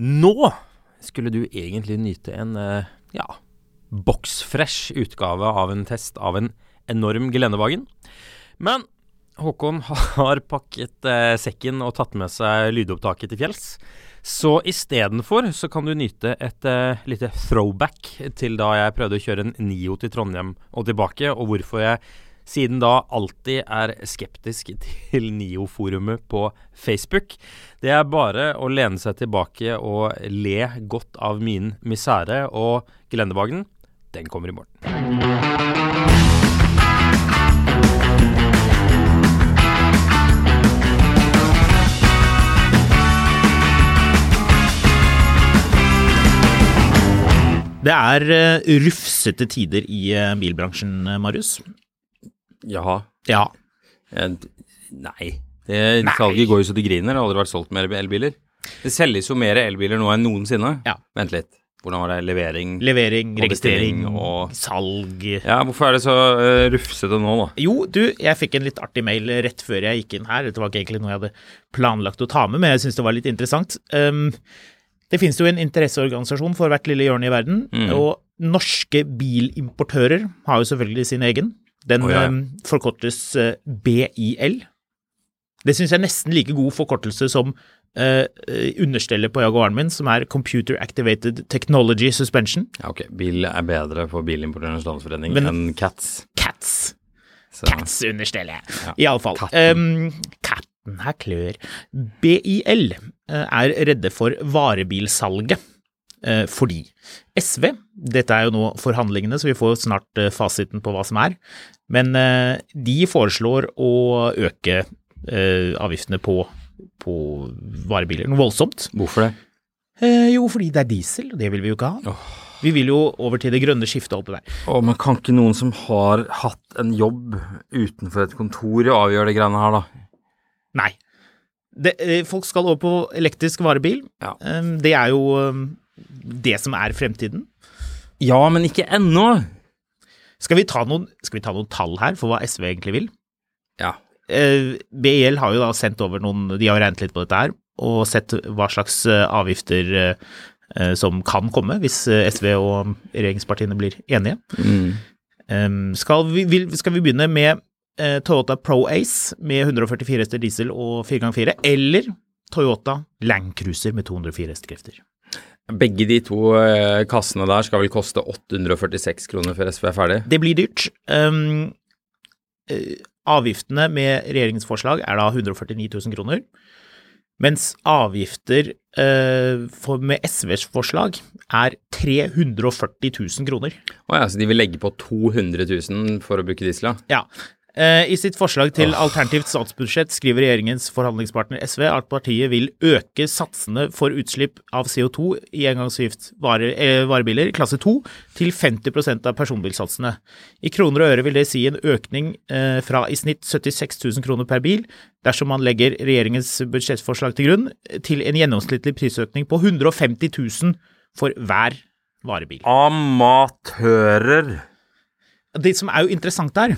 Nå skulle du egentlig nyte en eh, ja, boksfresh utgave av en test av en enorm gelendevagen. Men Håkon har pakket eh, sekken og tatt med seg lydopptaket til fjells. Så istedenfor så kan du nyte et eh, lite throwback til da jeg prøvde å kjøre en Nio til Trondheim og tilbake, og hvorfor jeg siden da alltid er skeptisk til NIO-forumet på Facebook. Det er bare å lene seg tilbake og le godt av min misere, og gelendevagen, den kommer i morgen. Det er eh, rufsete tider i eh, bilbransjen, eh, Marius. Jaha. Ja. Nei. Det salget går jo så det griner. Det har aldri vært solgt mer elbiler. Det selges jo mer elbiler nå enn noensinne. Ja. Vent litt. Hvordan var det? Levering? Levering, Og registrering, og- salg Ja, hvorfor er det så uh, rufsete nå, da? Jo, du, jeg fikk en litt artig mail rett før jeg gikk inn her. Dette var ikke egentlig noe jeg hadde planlagt å ta med, men jeg syns det var litt interessant. Um, det finnes jo en interesseorganisasjon for hvert lille hjørne i verden, Mm. og norske bilimportører har jo selvfølgelig sin egen. Den oh, ja, um, forkortes uh, BIL. Det syns jeg er nesten like god forkortelse som uh, understellet på Jaguaren min, som er Computer Activated Technology Suspension. Ja, ok. Bil er bedre for Bilimportørens Landsforening enn Cats. Cats. Så, Cats-understellet. Ja. Iallfall. Katten. Um, katten her klør. BIL eh, er redde for varebilsalget. Eh, fordi SV Dette er jo nå forhandlingene, så vi får snart eh, fasiten på hva som er. Men eh, de foreslår å øke avgiftene på, på varebiler noe voldsomt. Hvorfor det? Jo, fordi det er diesel, og det vil vi jo ikke ha. Vi vil jo over til det grønne skiftet og alt det der. Å, men kan ikke noen som har hatt en jobb utenfor et kontor avgjøre de greiene her, da? Nei. Det, folk skal over på elektrisk varebil. Ja. Det er jo det som er fremtiden. Ja, men ikke ennå. Skal vi, ta noen, skal vi ta noen tall her for hva SV egentlig vil? Ja. Eh, BIL har jo da sendt over noen De har regnet litt på dette her, og sett hva slags eh, avgifter eh, som kan komme hvis SV og regjeringspartiene blir enige. Mm. Skal, vi, vil, skal vi begynne med Toyota Pro Ace med 144 hester diesel og 4x4, eller Toyota Land Cruiser med 204 hestekrefter? Begge de to eh, kassene der skal vel koste 846 kroner før SV er ferdig. Det blir dyrt. Um, avgiftene med regjeringens forslag er da 149 000 kroner, mens avgifter uh, for, med SVs forslag er 340 000 kroner. Å ja, så de vil legge på 200 000 for å bruke diesel, ja? Eh, I sitt forslag til alternativt statsbudsjett skriver regjeringens forhandlingspartner SV at partiet vil øke satsene for utslipp av CO2 i engangsgift vare, eh, varebiler i klasse 2 til 50% av personbilsatsene. I kroner og øre vil det si en økning eh, fra i snitt 76 000 kroner per bil, dersom man legger regjeringens budsjettforslag til grunn, til en gjennomsnittlig prisøkning på 150 000 for hver varebil. Amatører. Det som er jo interessant der,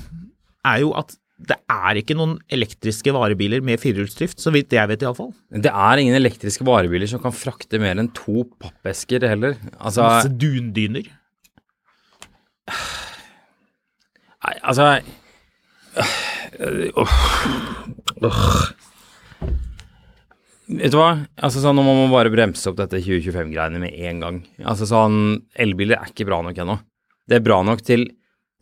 er jo at det er ikke noen elektriske varebiler med firehjulsdrift, så vidt jeg vet iallfall. Det er ingen elektriske varebiler som kan frakte mer enn to pappesker heller. Altså, Masse dundyner. nei, altså øh, øh, Vet du hva? Altså sånn, Nå må man bare bremse opp dette 2025-greiene med en gang. Altså sånn, Elbiler er ikke bra nok ennå. Det er bra nok til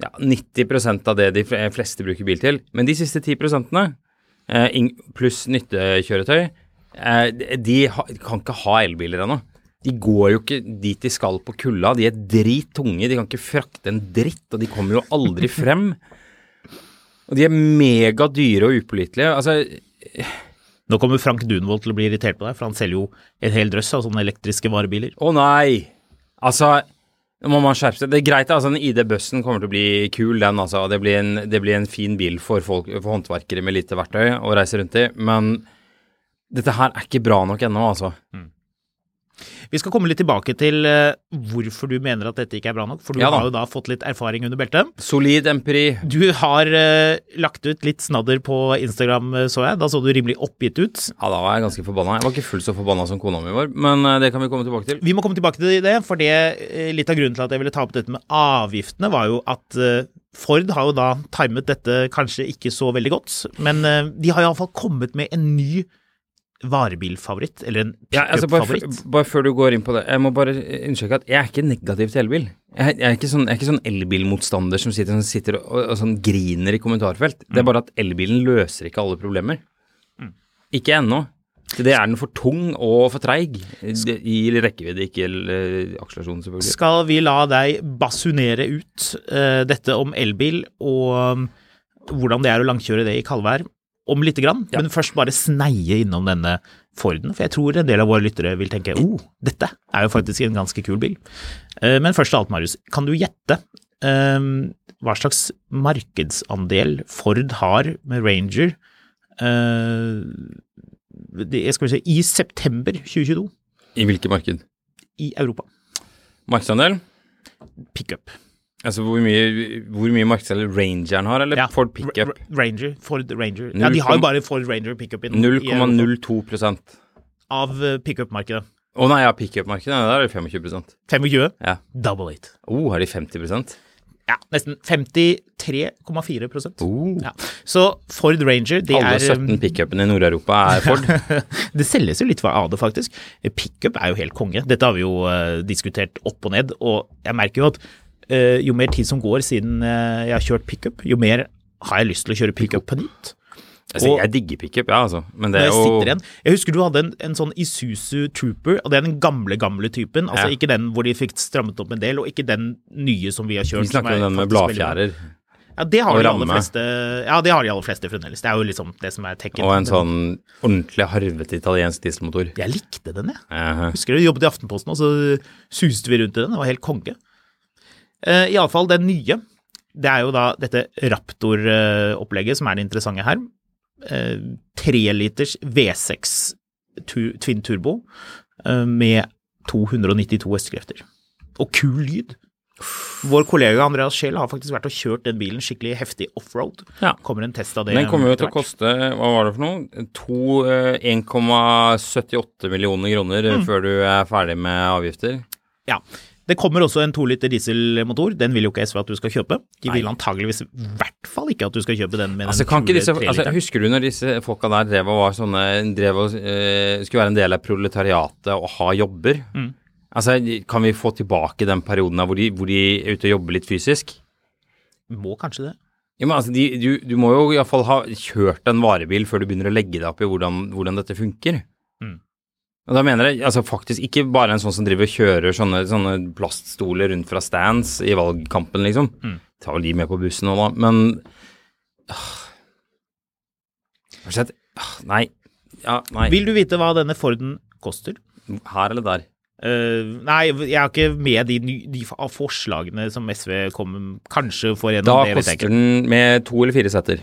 ja, 90% av det de fleste bruker bil til. Men de siste 10 eh, pluss nyttekjøretøy, eh, de kan ikke ha elbiler ennå. De går jo ikke dit de skal på kulda. De er drittunge. De kan ikke frakte en dritt, og de kommer jo aldri frem. Og de er megadyre og upålitelige. Altså, Nå kommer Frank Dunvold til å bli irritert på deg, for han selger jo en hel drøss av sånne elektriske varebiler. Å nei! Altså, må man skjerpe seg. Det er greit, altså, den ID-bussen kommer til å bli kul, den, altså. Det blir en, det blir en fin bil for, folk, for håndverkere med lite verktøy å reise rundt i. Men dette her er ikke bra nok ennå, altså. Vi skal komme litt tilbake til eh, hvorfor du mener at dette ikke er bra nok, for du Ja har jo da fått litt erfaring under beltet. Solid empiri. Du har uh, lagt ut litt snadder på Instagram, eh, så jeg. Da så du rimelig oppgitt ut. Ja, da var jeg ganske forbanna. Jeg var ikke fullt så forbanna som kona mi var, men det kan vi komme tilbake til. Vi må komme tilbake til det, for det, litt av grunnen til at jeg ville ta opp dette med avgiftene, var jo at uh, Ford har jo da timet dette kanskje ikke så veldig godt, men de har iallfall kommet med en ny varebilfavoritt, eller en Ja, altså bare, pickup-favoritt. bare før du går inn på det, jeg må bare understreke at jeg er ikke negativ til elbil. Jeg, jeg er ikke sånn, jeg er sånn elbilmotstander som sitter, som sitter og, og, sånn griner i kommentarfelt. Det er bare at elbilen løser ikke alle problemer. Ikke ennå. Det er den for tung og for treig. Det- I rekkevidde, ikke i akselerasjon, selvfølgelig. Skal vi la deg basunere ut uh, dette om elbil og um, hvordan det er å langkjøre det i kaldvær om lite grann, Ja. men først bare sneie innom denne Forden, for jeg tror en del av våre lyttere vil tenke oh, dette er jo faktisk en ganske kul bil. Eh, men først av alt, Marius, kan du gjette um, hva slags markedsandel Ford har med Ranger uh, det, skal vi si, i september 2022 I hvilket marked? i Europa? Markedsandel? Pickup. Altså hvor mye, hvor mye markedsandel Rangeren har, eller Ja, Ford Pickup? Ra- Ranger, Ford Ranger. 0, Ja, de har jo bare Ford Ranger pickup i- i Europa. 0,02 Å av eh, pickup-markedet. nei, ja, pickup-markedet, der er det 25 25? Ja. Double it. Oh, har de 50 Ja, nesten 53,4 prosent. Oh. Ja. Så Ford Ranger, det Alle er 17 um, pickupene i Nord-Europa er Ford. Det selges jo litt av det, faktisk. Pickup er jo helt konge. Dette har vi jo uh, diskutert opp og ned, og jeg merker jo at eh, jo mer tid som går siden eh, jeg har kjørt pickup, jo mer har jeg lyst til å kjøre pickup på nytt. Altså, jeg digger pickup, ja, altså. Men det er jo jeg. Jeg husker du hadde en, en sånn Isuzu Trooper, og det er den gamle, gamle typen. Altså Ja. ikke den hvor de fikk strammet opp en del, og ikke den nye som vi har kjørt. Vi snakker om den med bladfjærer Ja, det har de aller fleste Ja, det har de aller fleste fremdeles. Det er jo liksom det som er tekken. og en sånn ordentlig harvete italiensk dieselmotor. Jeg likte den, jeg. Eh, Husker du, jobbet i Aftenposten, og så suste vi rundt i den. Det var helt konge. Uh, Iallfall den nye. Det er jo da dette Raptor-opplegget som er det interessante her. Treliters V6 twin turbo eh, med 292 hestekrefter. Og kul lyd. Vår kollega Andreas Scheel har faktisk vært og kjørt den bilen skikkelig heftig offroad. Ja. Kommer en test av det. Den kommer jo til å koste, hva var det for noe, to, eh, 1,78 millioner kroner Mm. før du er ferdig med avgifter. Ja. Det kommer også en 2 liter dieselmotor. Den vil jo ikke SV at du skal kjøpe. De vil antageligvis i hvert fall ikke at du skal kjøpe den med Altså, den kan ikke disse, altså, husker du når disse folka der drev og var sånne, drev og uh, skulle være en del av proletariatet og ha jobber? Mm. Altså, kan vi få tilbake den perioden hvor de, hvor de er ute og jobber litt fysisk? Må kanskje det. Ja, men altså, de, du, du må jo iallfall ha kjørt en varebil før du begynner å legge deg opp i hvordan, hvordan dette funker. Og da mener jeg altså faktisk ikke bare en sånn som driver og kjører sånne, sånne plaststoler rundt fra stands i valgkampen, liksom. Mm. Ta vel de med på bussen nå, da. Men øh, Har du sett ah, Nei. Ja, nei. Vil du vite hva denne Forden koster? Her eller der? Uh, nei, jeg er ikke med de, de forslagene som SV kommer kanskje får Da gjennom. det vet jeg koster den med to eller fire setter.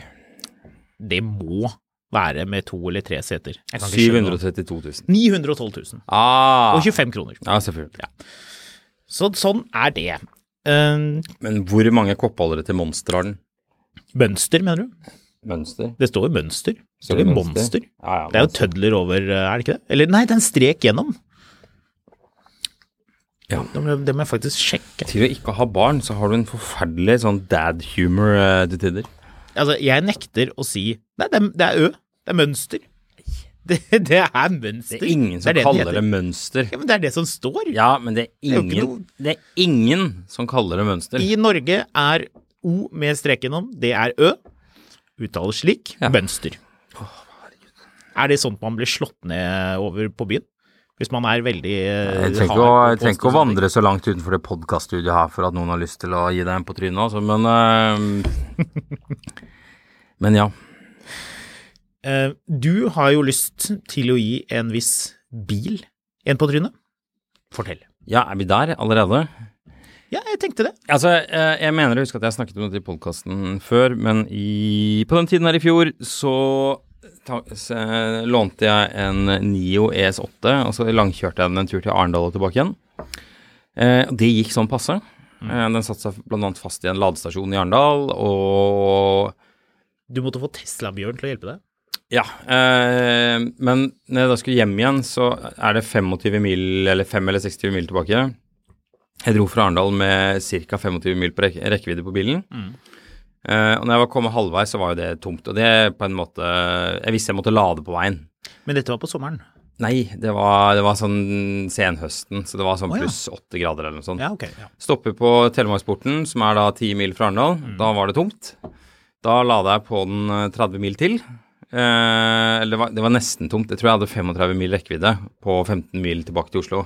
Det må være med to eller tre seter. Jeg kan ikke skjønne noe. 732 000. 912 000. Ah. Og 25 kroner. Ja, selvfølgelig. Så sånn er det. Um, Men hvor mange koppholdere til Monster har den? mønster, mener du? Mønster? Det står jo mønster. Det Står jo monster. Ja, ja, Det er jo tødler over, eh, er det ikke det? Eller nei, det er en strek gjennom. Ja. Det må, det må jeg faktisk sjekke. Til å ikke ha barn, så har du en forferdelig sånn dad humor uh, til tider. Altså, jeg nekter å si Nei, det er, det er Ø. Det er mønster. Det, det er Det er ingen som det er det kaller det mønster. Ja, men det er det som står. Ja, men det er, ingen, noe- det er ingen som kaller det mønster. I Norge er O med strek gjennom, det er Ø. Uttales slik. Ja. Mønster. Er det sånt man blir slått ned over på byen? Hvis man er veldig eh, Jeg trenger ikke å, vandre så langt utenfor det podkaststudioet her for at noen har lyst til å gi deg en på trynet, altså, men uh, Men ja. Eh, Du har jo lyst til å gi en viss bil en på trynet. Fortell. Ja, er vi der allerede? Ja, jeg tenkte det. Altså, jeg mener å huske at jeg snakket om dette i podkasten før, men i, på den tiden her i fjor så lånte jeg en Nio ES8, og så langkjørte jeg den en tur til Arendal og tilbake igjen. Eh, det gikk sånn passe. Eh, den satte seg annet fast i en ladestasjon i Arendal, og Du måtte få Tesla-Bjørn til å hjelpe deg. ja. Eh, men når jeg da skulle hjem igjen, så er det 25 mil, eller 5 eller 26 mil tilbake. Jeg dro fra Arendal med ca. 25 mil på rek rekkevidde på bilen. Eh, og når jeg var kommet halvveis, så var jo det tomt. Og det på en måte Jeg visste jeg måtte lade på veien. Men dette var på sommeren. Nei, det var, det var sånn senhøsten, så det var sånn Å, ja. pluss åtte grader eller noe sånt. Ja, okay, Ja. Stopper på Telemarksporten, som er da ti mil fra Arendal. Da var det tomt. Da lada jeg på den eh, 30 mil til. Eh, eller det var, det var nesten tomt. Jeg tror jeg hadde 35 mil rekkevidde på 15 mil tilbake til Oslo.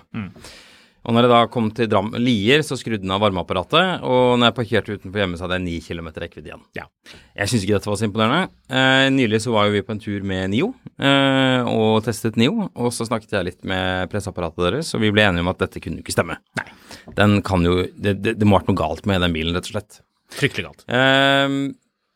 Og når jeg da kom til Dram Lier, så skrudde den av varmeapparatet. Og når jeg parkerte utenfor hjemme, så hadde jeg 9 km rekkevidde igjen. Ja. Jeg syns ikke dette var så imponerende. Eh, nylig så var jo vi på en tur med NIO eh, og testet NIO. Og så snakket jeg litt med presseapparatet deres, og vi ble enige om at dette kunne jo ikke stemme. Nei. Den kan jo Det, det, det må ha vært noe galt med den bilen, rett og slett. Fryktelig galt. Eh,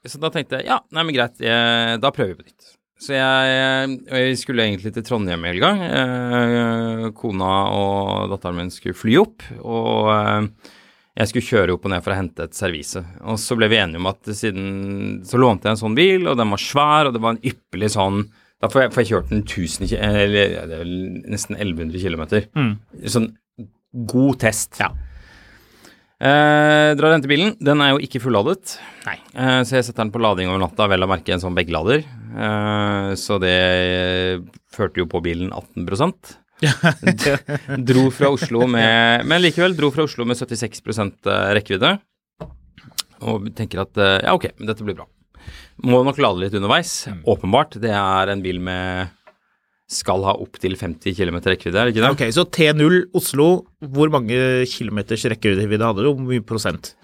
så da tenkte jeg ja, nei, men greit, da prøver vi på nytt. Så jeg, jeg skulle egentlig til Trondheim i helga. Eh, kona og datteren min skulle fly opp, og eh, jeg skulle kjøre opp og ned for å hente et servise. Og så ble vi enige om at siden Så lånte jeg en sånn bil, og den var svær, og det var en ypperlig sånn Da får jeg, får jeg kjørt den 1000 eller det er vel nesten 1100 km. Sånn god test. Ja. Eh, drar og henter bilen. Den er jo ikke fulladet. Nei. Eh, så jeg setter den på lading over natta, vel å merke en sånn beglader. Eh, så det førte jo på bilen 18% Dro fra Oslo med Men likevel, dro fra Oslo med 76% rekkevidde. Og tenker at eh, ja, ok, dette blir bra. Må nok lade litt underveis. Åpenbart. Det er en bil med skal ha opptil 50 km rekkevidde, er det ikke det? Ok, så T0 Oslo, hvor mange kilometers rekkevidde hadde du? Hvor mye prosent?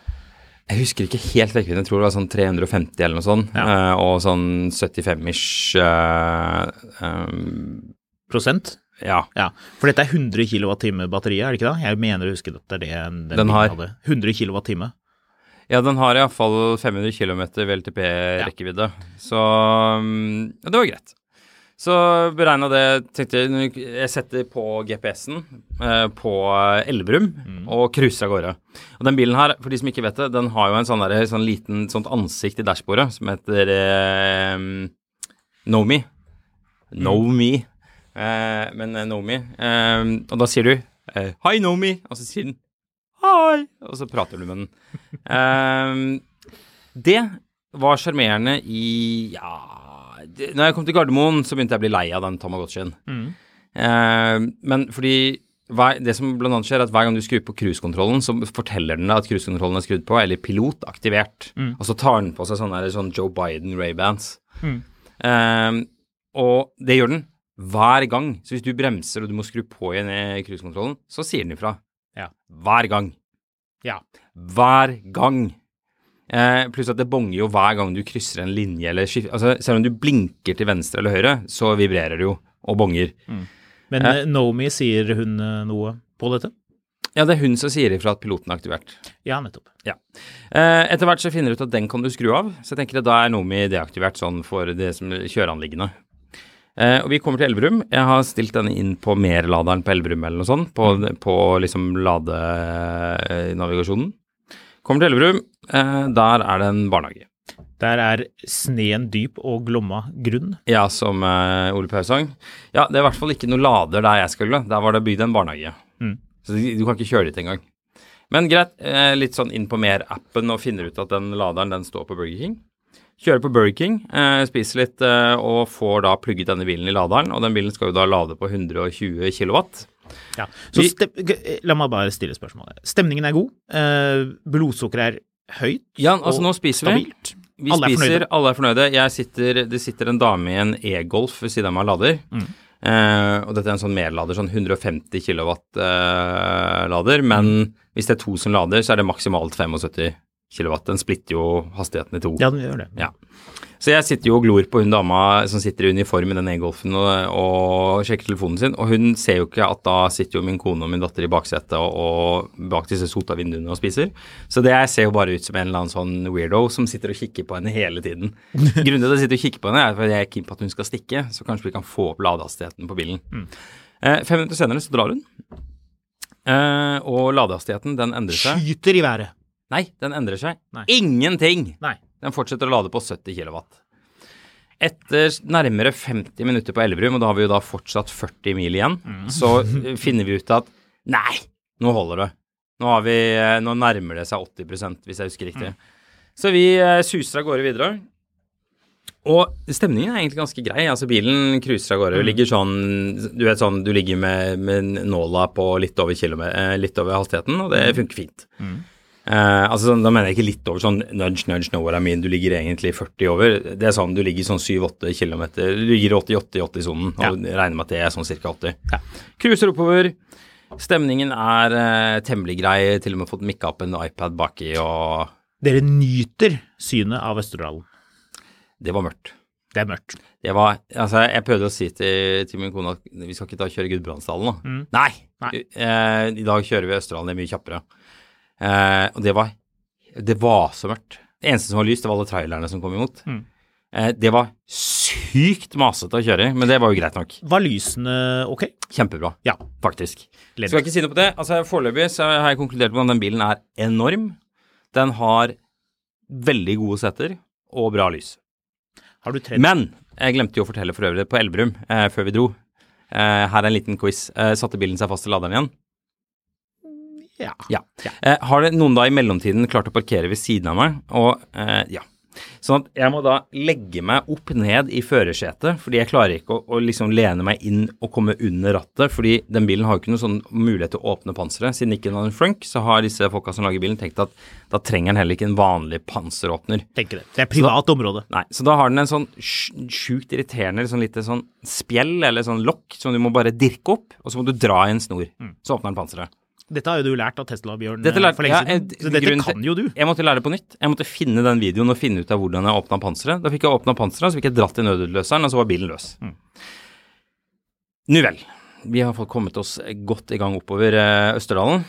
Jeg husker ikke helt rekkevidden, jeg tror det var sånn 350 eller noe sånt. Ja. eh, og sånn 75-ish uh, um, Prosent? Ja. Ja, for dette er 100 kWt batteriet, er det ikke det? Jeg mener å huske at det er det den, Den har- hadde. 100 kWt. ja, den har iallfall 500 km VLTP-rekkevidde, så um, ja, det var greit. Så beregna det tenkte jeg, jeg setter på GPS-en eh, på Elverum og cruiser av gårde. Og den bilen her, for de som ikke vet det, den har jo en sånn, der, sånn liten sånt ansikt i dashbordet som heter eh, Know Me. Know Me. Eh, men eh, Know Me. Eh, og da sier du eh, Hi, Know Me. Og så sier den Hei. Og så prater du med den. Eh, det var sjarmerende i Ja Når jeg kom til Gardermoen, så begynte jeg å bli lei av den Tamagotchien. Eh, men fordi hver, det som blant annet skjer, er at hver gang du skrur på cruisekontrollen, så forteller den deg at cruisekontrollen er skrudd på, eller pilot aktivert. Og så tar den på seg sånne sånn Joe Biden Ray-bands. Eh, og det gjør den hver gang. Så hvis du bremser og du må skru på igjen i cruisekontrollen, så sier den ifra. Ja. Hver gang. Ja. Hver gang. Eh, pluss at det bonger jo hver gang du krysser en linje eller skifter altså, Selv om du blinker til venstre eller høyre, så vibrerer det jo og bonger. Men eh, Nomi, sier hun eh, noe på dette? Ja, det er hun som sier ifra at piloten er aktivert. Ja, nettopp. Ja. Eh, etter hvert så finner du ut at den kan du skru av, så jeg tenker at da er Nomi deaktivert sånn for det som kjøreanliggende. Eh, og vi kommer til Elverum. Jeg har stilt denne inn på merladeren på Elverum eller noe sånt, på, på liksom ladenavigasjonen. Kommer til Elverum, eh, der er det en barnehage. Der er sneen dyp og Glomma grunn. Ja, som eh, Ole Paus sang. Ja, det er i hvert fall ikke noe lader der jeg skulle. Der var det bygd en barnehage. Mm. Så du, du kan ikke kjøre dit engang. Men greit, eh, litt sånn inn på mer-appen og finner ut at den laderen den står på Burger King. Kjører på Burger King, eh, spiser litt eh, og får da plugget denne bilen i laderen. Og den bilen skal jo da lade på 120 kW. Ja. Så Vi- stem, la meg bare stille spørsmålet. Stemningen er god. Eh, blodsukkeret er høyt. Ja, altså og nå spiser vi. stabilt. Vi Alle er spiser, fornøyde. alle er fornøyde. Jeg sitter, det sitter en dame i en e-Golf ved siden av meg og lader. Mm. Eh, og dette er en sånn merlader, sånn 150 kW-lader. men Mm. hvis det er to som lader, så er det maksimalt 75 kW. Den splitter jo hastigheten i to. Ja, den gjør det. Ja. Så jeg sitter jo og glor på hun dama som sitter i uniform i den e-golfen og, og sjekker telefonen sin, og hun ser jo ikke at da sitter jo min kone og min datter i baksetet og, og bak disse sota vinduene og spiser. Så det ser jo bare ut som en eller annen sånn weirdo som sitter og kikker på henne hele tiden. Grunnen til at jeg sitter og kikker på henne, er fordi jeg er keen på at hun skal stikke, så kanskje vi kan få opp ladehastigheten på bilen. Eh, fem minutter senere så drar hun, eh, og ladehastigheten den endrer seg. Skyter i været. Nei, den endrer seg. Nei. Ingenting! Nei. Den fortsetter å lade på 70 kW. Etter nærmere 50 minutter på Elverum, og da har vi jo da fortsatt 40 mil igjen, så eh, finner vi ut at nei, nå holder det. Nå, har vi, eh, nå nærmer det seg 80% hvis jeg husker riktig. Så vi eh, suser av gårde videre. Og stemningen er egentlig ganske grei. Altså Bilen cruiser av gårde. Ligger sånn, du vet sånn, du ligger med, med nåla på litt over, kilometer, litt over hastigheten, og det funker fint. Eh, altså sånn, Da mener jeg ikke litt over sånn nudge, nudge, know what I mean. Du ligger egentlig 40 over. Det er sånn, Du ligger sånn 7-8 km. Du ligger 80-80-80-sonen og regner med at det er sånn ca. 80. Ja. Cruiser oppover. Stemningen er eh, temmelig grei. Til og med fått mikka opp en iPad baki, og Dere nyter synet av Østerdalen. det var mørkt. Det er mørkt. Det var, altså Jeg prøvde å si til, til min kone at vi skal ikke ta og kjøre Gudbrandsdalen da. Mm. Nei! Nei. Eh, I dag kjører vi Østerdalen, det er mye kjappere. Eh, og det var Det var så mørkt. Det eneste som var lyst, det var alle trailerne som kom imot. Mm. Eh, det var sykt masete å kjøre i, men det var jo greit nok. Var lysene ok? Kjempebra, Ja. faktisk. Ledd. Skal ikke si noe på det. Altså Foreløpig så har jeg konkludert med at den bilen er enorm. Den har veldig gode setter og bra lys. Har du tredd Men jeg glemte jo å fortelle for øvrig på Elverum eh, før vi dro. Eh, her er en liten quiz. Eh, satte bilen seg fast i laderen igjen? Ja. Ja. Eh, har det noen da i mellomtiden klart å parkere ved siden av meg? Og eh, ja. Sånn at jeg må da legge meg opp ned i førersetet, fordi jeg klarer ikke å, å liksom lene meg inn og komme under rattet, fordi den bilen har jo ikke noen sånn mulighet til å åpne panseret. Siden ikke den har en frunk, så har disse folka som lager bilen tenkt at da trenger den heller ikke en vanlig panseråpner. Tenker det. Det er privat område. Nei, så da har den en sånn sjukt irriterende sånn lite sånn spjell eller sånn lokk som du må bare dirke opp, og så må du dra i en snor. Så åpner den panseret. Dette har jo du lært av Tesla-Bjørn Dette eh, lærte- for lenge ja, siden. jeg- Så dette til- kan jo du. Jeg måtte lære det på nytt. Jeg måtte finne den videoen og finne ut av hvordan jeg åpna panseret. Da fikk jeg åpna panseret, så fikk jeg dratt i nødutløseren, og så var bilen løs. Nu vel. Vi har fått kommet oss godt i gang oppover eh, Østerdalen.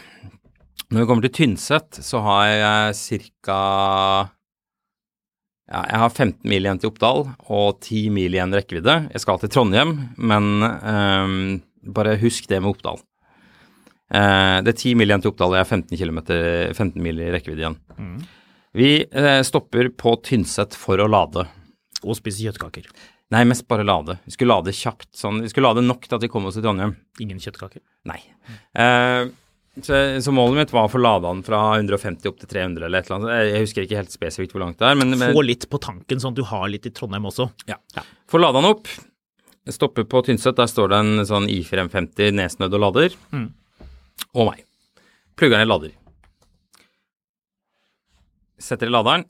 Når vi kommer til Tynset, så har jeg ca. Ja, jeg har 15 mil igjen til Oppdal og 10 mil igjen rekkevidde. Jeg skal til Trondheim, men um, bare husk det med Oppdal. Eh, det er 10 mil igjen til Oppdal, og jeg har 15, kilometer, 15 mil i rekkevidde igjen. Vi eh, stopper på Tynset for å lade. Og spise kjøttkaker. Nei, mest bare lade. Vi skulle lade kjapt. Sånn. Vi skulle lade nok til at vi kom oss til Trondheim. Ingen kjøttkaker. Nei. Eh, så, så målet mitt var å få lada den fra 150 opp til 300 eller et eller annet. Jeg, husker ikke helt spesifikt hvor langt det er, men, men Få litt på tanken, sånn at du har litt i Trondheim også. ja. Få lada den opp. Stopper på Tynset. Der står det en sånn I4 M50 nedsnødd og lader. Og meg. Plugger den i lader. Setter i laderen.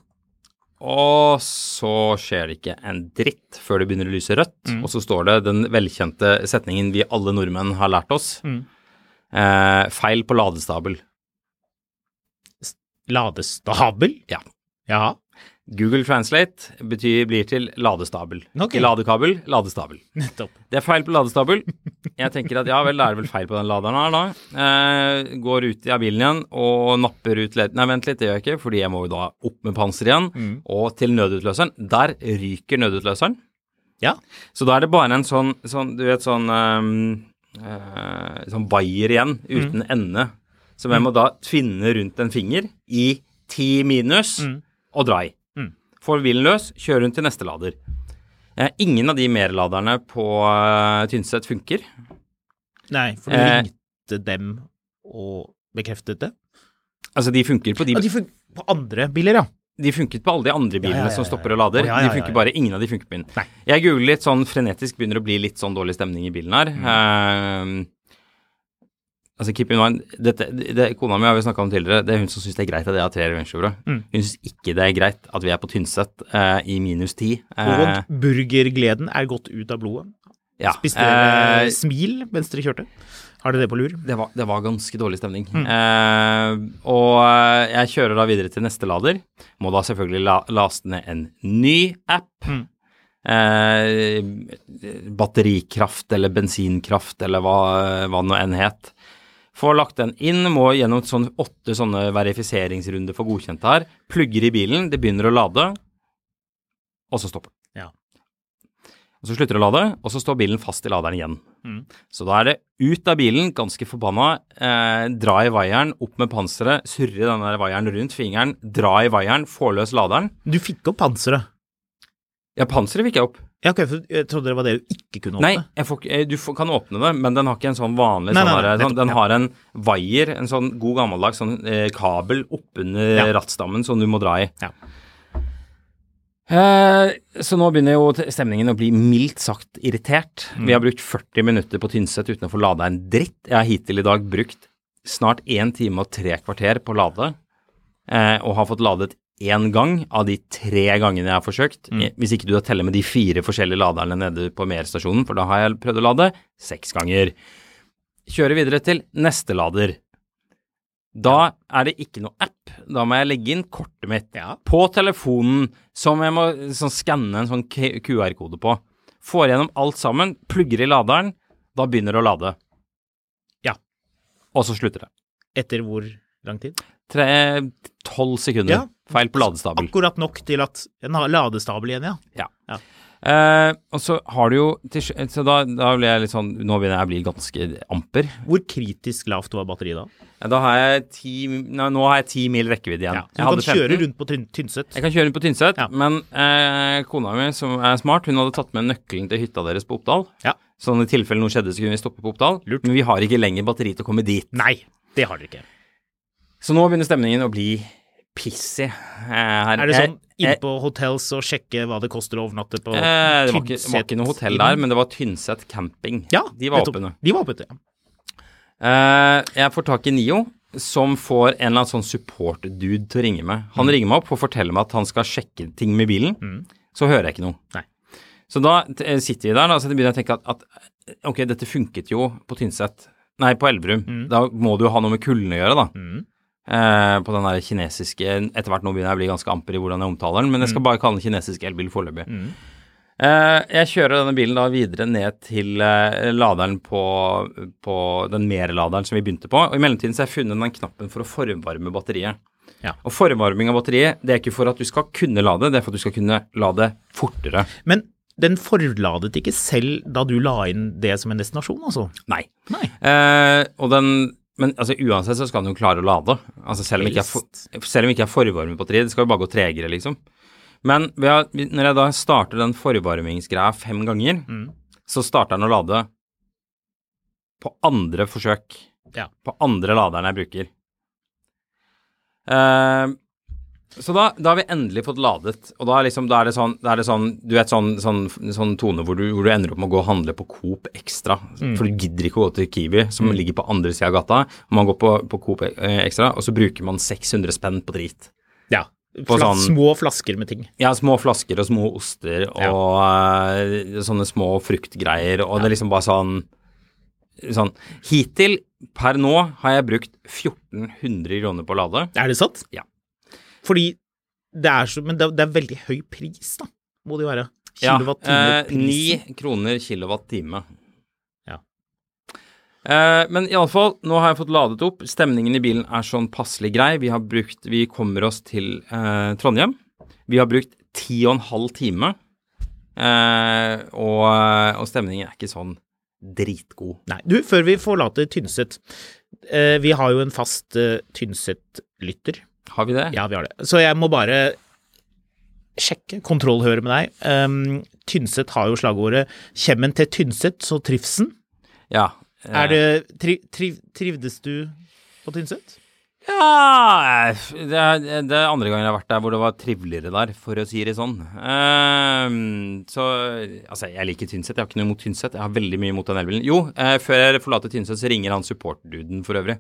Og så skjer det ikke en dritt før det begynner å lyse rødt. Og så står det den velkjente setningen vi alle nordmenn har lært oss. Eh, feil på ladestabel. Ladestabel? Ja. Ja. Google Translate betyr, blir til ladestabel. Okay. Ladekabel, ladestabel. Nettopp. Det er feil på ladestabel. Jeg tenker at ja vel, da er det vel feil på den laderen her, da. Eh, går ut av bilen igjen og napper ut led... Nei, vent litt, det gjør jeg ikke, fordi jeg må jo da opp med panser igjen. Og til nødutløseren. Der ryker nødutløseren. Ja. Så da er det bare en sånn, sånn du vet, sånn um, uh, Sånn vaier igjen, uten ende. Som jeg må da tvinne rundt en finger i ti minus og dra i. Får bilen løs, kjører hun til neste lader. Eh, ingen av de merladerne på uh, Tynset funker. Nei, for du Eh. ringte dem og bekreftet det? Altså, de funker på de, Ja, de funker på andre biler, ja. de funket på alle de andre bilene Ja, ja, som stopper og lader. De funker bare, ingen av de funker på min. Nei. Jeg googler litt sånn frenetisk, begynner å bli litt sånn dårlig stemning i bilen her. Mm. Altså, keep in mind, dette, det, kona mi har vi snakka om tidligere, det er hun som syns det er greit at jeg har tre Rovere. Mm. Hun syns ikke det er greit at vi er på Tynset eh, i minus ti. Eh, burgergleden er gått ut av blodet. ja. Spiste dere Eh, smil mens dere kjørte? Har dere det på lur? det var, det var ganske dårlig stemning. Mm. Eh, og eh, jeg kjører da videre til neste lader. Må da selvfølgelig la, laste ned en ny app. Mm. Eh, batterikraft eller bensinkraft eller hva, hva det nå enn het. Får lagt den inn, må gjennom sånn åtte sånne verifiseringsrunder for godkjent her. Plugger i bilen, det begynner å lade, og så stopper den. Ja. Og så slutter det å lade, og så står bilen fast i laderen igjen. Mm. Så da er det ut av bilen, ganske forbanna, eh, dra i vaieren, opp med panseret, surre den der vaieren rundt fingeren, dra i vaieren, få løs laderen. Du fikk opp panseret. Ja, panseret fikk jeg opp. Ja, ok, for jeg trodde det var det du ikke kunne åpne. Nei, får, eh, du får, kan åpne det, men den har ikke en sånn vanlig Nei, sånn nei, nei, sånn, Den har en vaier, en sånn god gammeldags sånn eh, kabel oppunder Ja. rattstammen som du må dra i. Ja. Eh, så nå begynner jo stemningen å bli mildt sagt irritert. Mm. Vi har brukt 40 minutter på Tynset uten å få lada en dritt. Jeg har hittil i dag brukt snart 1 time og 3 kvarter på å lade, eh, og har fått ladet én gang av de tre gangene jeg har forsøkt. Mm. Eh, Hvis ikke du teller med de fire forskjellige laderne nede på Mer-stasjonen, for da har jeg prøvd å lade seks ganger. Kjører videre til neste lader. Da er det ikke noe app. Da må jeg legge inn kortet mitt Ja. på telefonen som jeg må sånn, skanne en sånn QR-kode på. Får gjennom alt sammen, plugger i laderen, da begynner det å lade. Ja. Og så slutter det. Etter hvor lang tid? Tolv sekunder. Ja. Feil på ladestabel. Akkurat nok til at en har ladestabel igjen, ja. Ja. Ja. Eh, og så har du jo Så da, da blir jeg litt sånn Nå begynner jeg å bli ganske amper. Hvor kritisk lavt var batteriet da? Ja, Da har jeg ti Nei, nå har jeg ti mil rekkevidde igjen. Ja. Så du kan kjøre rundt på Tyn- Tynset? Jeg kan kjøre rundt på Tynset, Ja. men eh, kona mi, som er smart, hun hadde tatt med nøkkelen til hytta deres på Oppdal. Ja. Sånn i tilfelle noe skjedde, så kunne vi stoppe på Oppdal. Lurt. Men vi har ikke lenger batteri til å komme dit. Nei, det har dere ikke. Så nå begynner stemningen å bli pissig. eh, her. Er det sånn inn inne på hotels og sjekke hva det koster å overnatte på eh, det, var ikke, det var ikke noe hotell der, men det var Tynset camping. Ja, De var åpne. De var åpne, ja. Eh, jeg får tak i Nio, som får en eller annen sånn support-dude til å ringe meg. Han ringer meg opp og forteller meg at han skal sjekke ting med bilen. Så hører jeg ikke noe. Nei. Så da eh, sitter vi der, da, så begynner jeg å tenke at, at ok, dette funket jo på Tynset. Nei, på Elverum. Da må det jo ha noe med kullene å gjøre, da. Eh, på den der kinesiske Etter hvert nå begynner jeg å bli ganske amper i hvordan jeg omtaler den, men jeg skal bare kalle den kinesisk elbil foreløpig. Eh, jeg kjører denne bilen da videre ned til eh, laderen på, på den merladeren som vi begynte på. Og I mellomtiden så har jeg funnet den knappen for å formvarme batteriet. Ja. Og formvarming av batteriet det er ikke for at du skal kunne lade, det er for at du skal kunne lade fortere. Men den forladet ikke selv da du la inn det som en destinasjon, altså? Nei. Nei. Eh, og den men altså, uansett så skal den jo klare å lade. Altså, selv, om ikke jeg selv om ikke jeg forvarmet batteriet. Det skal jo bare gå tregere, liksom. Men ved når jeg da starter den forvarmingsgreia fem ganger, så starter den å lade på andre forsøk. Ja. På andre laderen jeg bruker. Eh, så da, da har vi endelig fått ladet, og da er, liksom, da er, det, sånn, da er det sånn Du vet sånn, sånn, sånn tone hvor du, hvor du ender opp med å gå og handle på Coop Extra. For du gidder ikke å gå til Kiwi, som ligger på andre sida av gata. Og man går på, på Coop eh, Extra, og så bruker man 600 spenn på drit. Ja. På sånn- Små flasker med ting. Ja, små flasker og små oster og eh, sånne små fruktgreier, og det er liksom bare sånn Sånn Hittil, per nå, har jeg brukt 1400 kroner på å lade. Er det sant? Ja. Fordi det er så Men det, det er veldig høy pris, da. Må det jo være. Ja, Kilowattime eh, prisen. Ni kroner kilowattime. Ja. Eh, men iallfall, nå har jeg fått ladet opp. Stemningen i bilen er sånn passelig grei. Vi har brukt Vi kommer oss til eh, Trondheim. Vi har brukt ti og en halv time. Eh, og, og stemningen er ikke sånn dritgod. Nei, du, før vi forlater Tynset eh, Vi har jo en fast eh, Tynset-lytter. Har vi det? Ja, vi har det. Så jeg må bare sjekke, kontrollhøre med deg. Um, Tynset har jo slagordet 'Kjemmen til Tynset, så trivsen'. Ja. eh, Er det tri, triv, Trivdes du på Tynset? Ja det er, det er andre gangen jeg har vært der hvor det var triveligere der, for å si det sånn. Um, så altså, jeg liker Tynset. Jeg har ikke noe imot Tynset. Jeg har veldig mye imot den elbilen. Jo, uh, før jeg forlater Tynset, så ringer han support-duden for øvrig.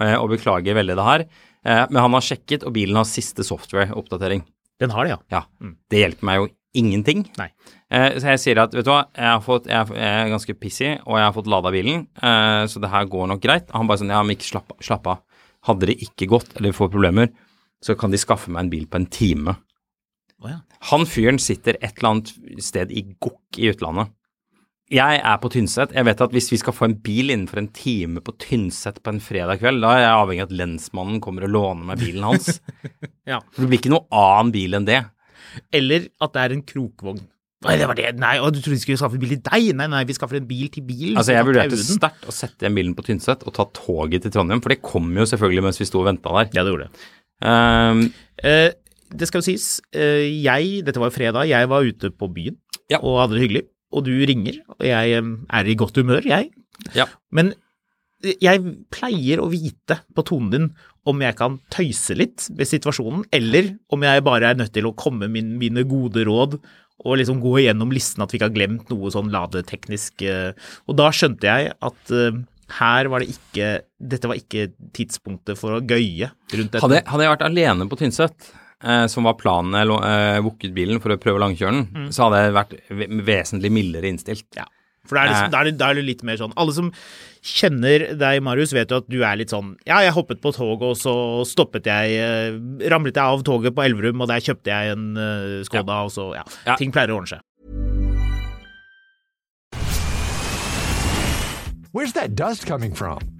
Eh, og beklager veldig det her. Eh, men han har sjekket, og bilen har siste software-oppdatering. Den har det, ja. Ja. Det hjelper meg jo ingenting. Nei. Eh, så jeg sier at vet du hva, jeg, har fått, jeg, er- ganske pissig, og jeg har fått lada bilen, eh, så det her går nok greit. Han bare sånn Ja, men ikke slapp, slapp av. Hadde det ikke gått, eller får problemer, så kan de skaffe meg en bil på en time. Oh, ja. Han fyren sitter et eller annet sted i gokk i utlandet. Jeg er på Tynset. Jeg vet at hvis vi skal få en bil innenfor en time på Tynset på en fredag kveld, da er jeg avhengig av at lensmannen kommer og låner meg bilen hans. Ja. For det blir ikke noe annen bil enn det. Eller at det er en krokvogn. Nei, det var det. Nei, og du trodde vi skulle skaffe bil til deg? Nei, nei, vi skaffer en bil til bilen. Altså, jeg vurderte sterkt å sette igjen bilen på Tynset og ta toget til Trondheim, for det kom jo selvfølgelig mens vi sto og venta der. Ja, det gjorde det. Um, uh, det skal jo sies, uh, jeg, dette var jo fredag, jeg var ute på byen Ja. og hadde det hyggelig, og du ringer, og jeg er i godt humør, jeg. Ja. Men jeg pleier å vite på tonen din om jeg kan tøyse litt med situasjonen, eller om jeg bare er nødt til å komme med min, mine gode råd og liksom gå igjennom listen at vi ikke har glemt noe sånn ladeteknisk. eh, Og da skjønte jeg at eh, her var det ikke Dette var ikke tidspunktet for å gøye rundt dette. hadde, hadde jeg vært alene på Tynset, eh, som var planen jeg eh, booket bilen for å prøve langkjøren, så hadde jeg vært vesentlig mildere innstilt. Ja. For da er, det, Eh. da, er det, er det litt mer sånn Alle som kjenner deg, Marius, vet jo at du er litt sånn Ja, jeg hoppet på toget, og så stoppet jeg eh, Ramlet jeg av toget på Elverum, og der kjøpte jeg en uh, Skoda, og så Ja. Ja. Ting pleier å ordne seg. Where's that dust coming from?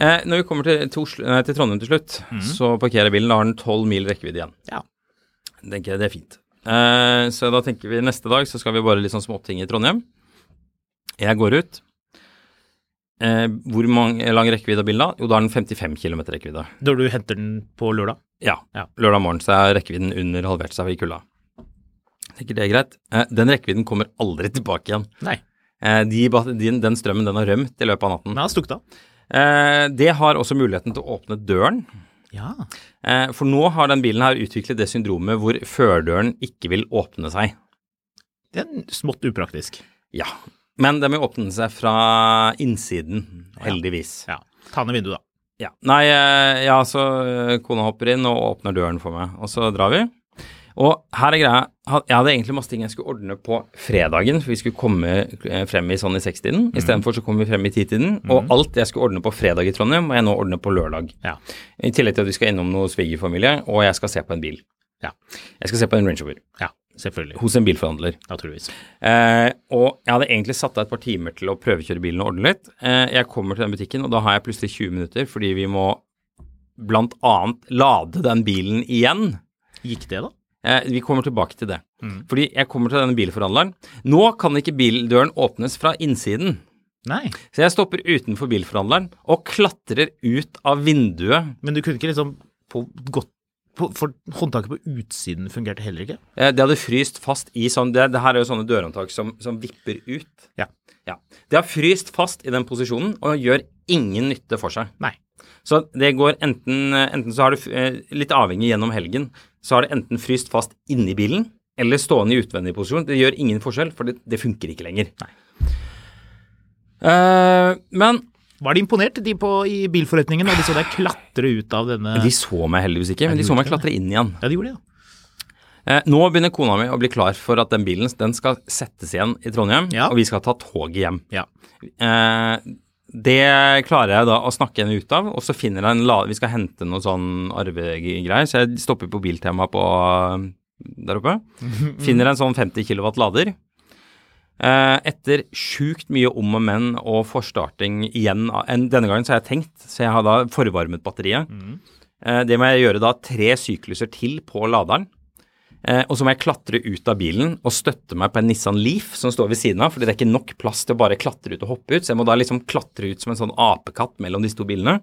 Eh, når vi kommer til, til, Oslo, nei, til Trondheim til slutt, så parkerer bilen. Da har den tolv mil rekkevidde igjen. Ja. tenker jeg det er fint. Eh, så da tenker vi neste dag så skal vi bare litt sånn småting i Trondheim. Jeg går ut. Eh, hvor mange, lang rekkevidde har bilen da? Jo, da er den 55 km rekkevidde. Da du henter den på lørdag? Ja. Ja. Lørdag morgen så er rekkevidden under halvert seg i kulda. Tenker det er greit. Eh, den rekkevidden kommer aldri tilbake igjen. Nei. Eh, de, de, den, den strømmen den har rømt i løpet av natten. Den har stukket av. Eh, det har også muligheten til å åpne døren. Ja. Eh, for nå har den bilen her utviklet det syndromet hvor førdøren ikke vil åpne seg. Det er smått upraktisk. Ja. Men den vil åpne seg fra innsiden, heldigvis. Ja. Ta ned vinduet, da. Ja. Nei, eh, ja, så kona hopper inn og åpner døren for meg, og så drar vi. Og her er greia, jeg hadde egentlig masse ting jeg skulle ordne på fredagen, for vi skulle komme eh, frem i sånn i sekstiden. Istedenfor så kom vi frem i titiden, og alt jeg skulle ordne på fredag i Trondheim, må jeg nå ordne på lørdag. Ja. I tillegg til at vi skal innom noe svigerfamilie, og jeg skal se på en bil. Ja. Jeg skal se på en Range Rover ja. Selvfølgelig. hos en bilforhandler. Naturligvis. Eh, og jeg hadde egentlig satt av et par timer til å prøvekjøre bilen og ordne litt. Eh, jeg kommer til den butikken, og da har jeg plutselig 20 minutter fordi vi må blant annet lade den bilen igjen. Gikk det, da? Eh, vi kommer tilbake til det. Fordi jeg kommer til denne bilforhandleren. Nå kan ikke bildøren åpnes fra innsiden. Nei. Så jeg stopper utenfor bilforhandleren og klatrer ut av vinduet. Men du kunne ikke liksom på godt For håndtaket på utsiden fungerte heller ikke? Eh, det hadde fryst fast i sånn Det, det her er jo sånne dørhåndtak som, som vipper ut. Ja. Ja. Det har fryst fast i den posisjonen og gjør ingen nytte for seg. Nei. Så det går enten, enten så har det, eh, litt avhengig gjennom helgen, så har det enten fryst fast inni bilen eller stående i utvendig posisjon. Det gjør ingen forskjell, for det, det funker ikke lenger. Uh, men Var de imponert, de på, i bilforretningen, da de så deg klatre ut av denne de så meg heldigvis ikke, men de så meg klatre inn igjen. Ja, de gjorde det, ja. Eh, nå begynner kona mi å bli klar for at den bilen den skal settes igjen i Trondheim, Ja. og vi skal ta toget hjem. Ja. Eh, det klarer jeg da å snakke henne ut av, og så finner jeg en lade Vi skal hente noe sånn arvegreier, så jeg stopper på Biltema på der oppe. Finner en sånn 50 kW lader. Eh, etter sjukt mye om og men og forstarting igjen en, Denne gangen så har jeg tenkt, så jeg har da forvarmet batteriet. Eh, det må jeg gjøre da tre sykluser til på laderen. Eh, og så må jeg klatre ut av bilen og støtte meg på en Nissan Leaf som står ved siden av, fordi det er ikke nok plass til å bare klatre ut og hoppe ut, så jeg må da liksom klatre ut som en sånn apekatt mellom disse to bilene.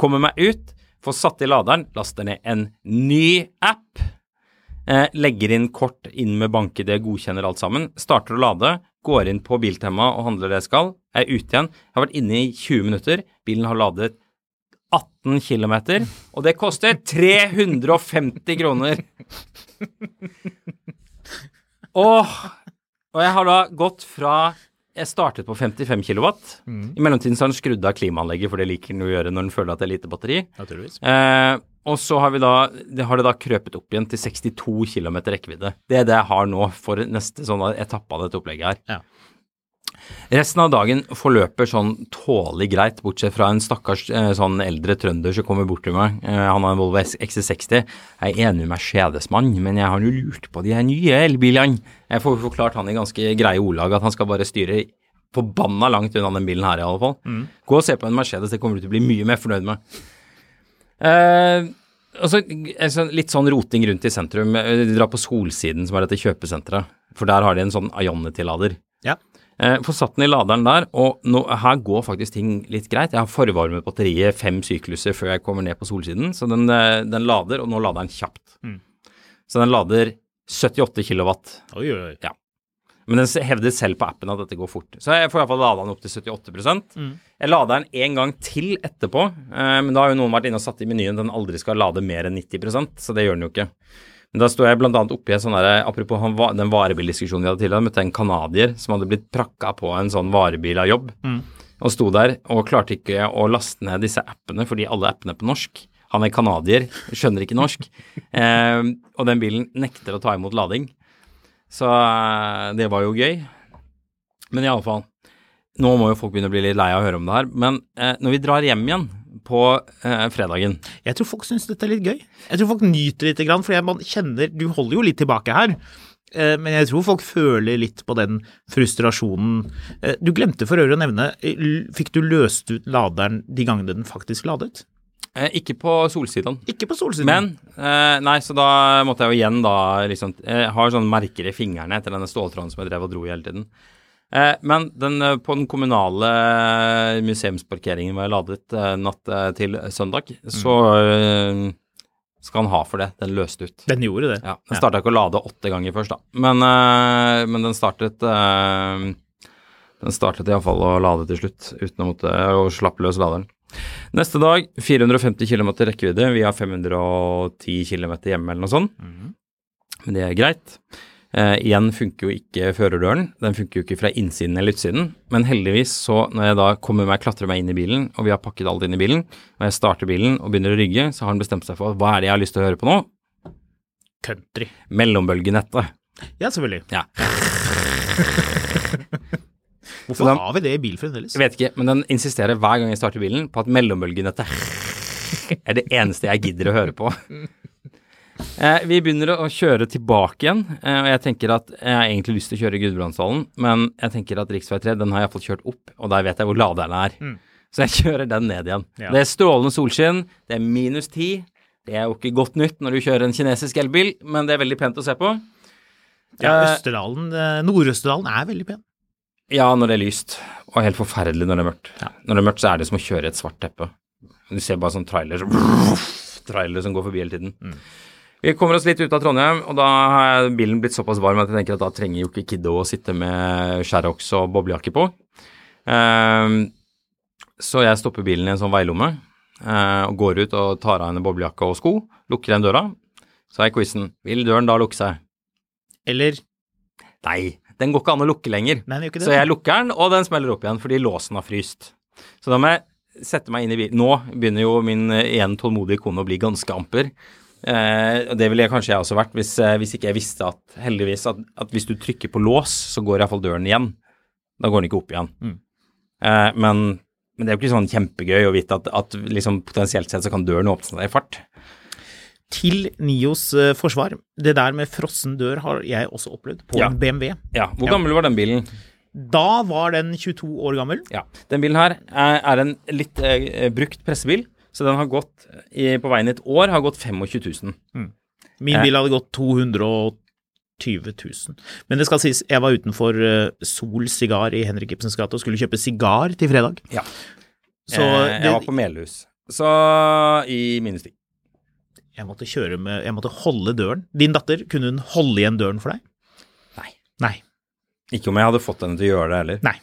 Kommer meg ut, får satt i laderen, laster ned en ny app, eh, legger inn kort inn med bank-ID, godkjenner alt sammen, starter å lade, går inn på Biltema og handler det jeg skal, er ute igjen. Jeg har vært inne i 20 minutter, bilen har ladet 18 km, og det koster 350 kroner. Åh, og jeg har da gått fra Jeg startet på 55 kW. I mellomtiden så har den skrudd av klimaanlegget, for det liker den å gjøre når den føler at det er lite batteri. Eh, og så har, vi da, det har det da krøpet opp igjen til 62 km rekkevidde. Det er det jeg har nå for neste sånn etappe av dette opplegget her. Ja. Resten av dagen forløper sånn tålelig greit, bortsett fra en stakkars eh, sånn eldre trønder som kommer bort til meg. Eh, han har en Volvo XC60. Jeg er enig med Mercedes-mann, men jeg har jo lurt på de her nye elbilene. Jeg får forklart han i ganske greie ordlag at han skal bare styre forbanna langt unna den bilen her, i alle fall. Gå og se på en Mercedes, det kommer du til å bli mye mer fornøyd med. Eh, og så en sånn- litt sånn roting rundt i sentrum. Drar på Solsiden, som er dette kjøpesenteret. For der har de en sånn Ionity-lader. Ja. Eh, Får satt den i laderen der, og nå, her går faktisk ting litt greit. Jeg har forvarmet batteriet fem sykluser før jeg kommer ned på solsiden, så den, eh, den lader, og nå lader den kjapt. Mm. Så den lader 78 kilowatt. Oi, oi, oi. Men den hevder selv på appen at dette går fort. Så jeg får iallfall lada den opp til 78 Mm. Jeg lader den en gang til etterpå, eh, men da har jo noen vært inne og satt i menyen den aldri skal lade mer enn 90% så det gjør den jo ikke. Men da sto jeg annet oppi en sånn derre Apropos han, den varebildiskusjonen vi hadde tidligere, møtte en canadier som hadde blitt prakka på en sånn varebil av jobb, Mm. og sto der og klarte ikke å laste ned disse appene fordi alle appene er på norsk. Han er canadier, skjønner ikke norsk, eh, og den bilen nekter å ta imot lading. Så eh, det var jo gøy. Men iallfall, nå må jo folk begynne å bli litt lei av å høre om det her. Men eh, når vi drar hjem igjen på eh, fredagen Jeg tror folk syns dette er litt gøy. Jeg tror folk nyter lite grann, for man kjenner Du holder jo litt tilbake her. Eh, Men jeg tror folk føler litt på den frustrasjonen. Eh, Du glemte for øvrig å nevne, eh, fikk du løst ut laderen de gangene den faktisk ladet? eh, Ikke på Solsiden. Ikke på solsiden. Men eh, Nei, så da måtte jeg jo igjen da liksom Jeg har sånne merker i fingrene etter denne ståltråden som jeg drev og dro i hele tiden. Eh, men den, eh, på den kommunale museumsparkeringen var jeg ladet eh, natt eh, til søndag, så eh, skal han ha for det. Den løste ut. Den gjorde det. Ja, Den starta ikke å lade åtte ganger først, da. Men, eh, men den startet Den startet iallfall å lade til slutt, uten å måtte og slapp løs laderen. Neste dag 450 km rekkevidde. Vi har 510 km hjemme eller noe sånt. Men det er greit. Eh, igjen funker jo ikke førerdøren. Den funker jo ikke fra innsiden eller utsiden. Men heldigvis, så når jeg da kommer meg, klatrer meg inn i bilen, og vi har pakket alt inn i bilen, og jeg starter bilen og begynner å rygge, så har han bestemt seg for hva er det jeg har lyst til å høre på nå? Country. Mellombølgenettet. Ja, selvfølgelig. Ja. Hvorfor den, har vi det i bil fremdeles? Jeg vet ikke, men den insisterer hver gang jeg starter bilen på at mellombølgenettet er det eneste jeg gidder å høre på. Eh, vi begynner å kjøre tilbake igjen, eh, og jeg tenker at jeg har egentlig lyst til å kjøre Gudbrandsdalen, men jeg tenker at rv. 3 den har jeg iallfall kjørt opp, og der vet jeg hvor laderen er. Så jeg kjører den ned igjen. Ja. Det er strålende solskinn, det er minus ti. Det er jo ikke godt nytt når du kjører en kinesisk elbil, men det er veldig pent å se på. Ja, Eh, Østerdalen, eh, Nord-Østerdalen er veldig pen. Ja, når det er lyst, og helt forferdelig når det er mørkt. Når det er mørkt, så er det som å kjøre i et svart teppe. Du ser bare sånn trailer som Trailer som går forbi hele tiden. Vi kommer oss litt ut av Trondheim, og da har bilen blitt såpass varm at jeg tenker at da trenger jo ikke Kiddo å sitte med Sherrox og boblejakke på. Um, så jeg stopper bilen i en sånn veilomme, uh, og går ut og tar av henne boblejakke og sko, lukker igjen døra. Så er quizen Vil døren da lukke seg? Eller Nei, den går ikke an å lukke lenger. Nei. Så jeg lukker den, og den smeller opp igjen fordi låsen har fryst. Så da må jeg sette meg inn i bilen. Nå begynner jo min eh, igjen tålmodige kone å bli ganske amper. Eh, det ville jeg kanskje jeg også vært hvis, eh, hvis ikke jeg visste at heldigvis at, at hvis du trykker på lås, så går iallfall døren igjen. Da går den ikke opp igjen. Mm. Eh, men, men det er jo ikke sånn kjempegøy å vite at, at liksom potensielt sett så kan døren åpne seg i fart. Til Nios eh, forsvar, det der med frossen dør har jeg også opplevd på Ja. en BMW. Ja, Hvor gammel var den bilen? Da var den 22 år gammel. Ja, Den bilen her er, er en litt eh, brukt pressebil, så den har gått i, på veien i et år har gått 25 000. Min Eh. bil hadde gått 220 000. Men det skal sies, jeg var utenfor eh, Sol sigar i Henrik Ibsens gate og skulle kjøpe sigar til fredag. Ja. Så eh, jeg det, var på Melhus. Så i minus ti. jeg måtte kjøre med Jeg måtte holde døren. Din datter, kunne hun holde igjen døren for deg? Nei. Nei. Ikke om jeg hadde fått henne til å gjøre det heller. Nei.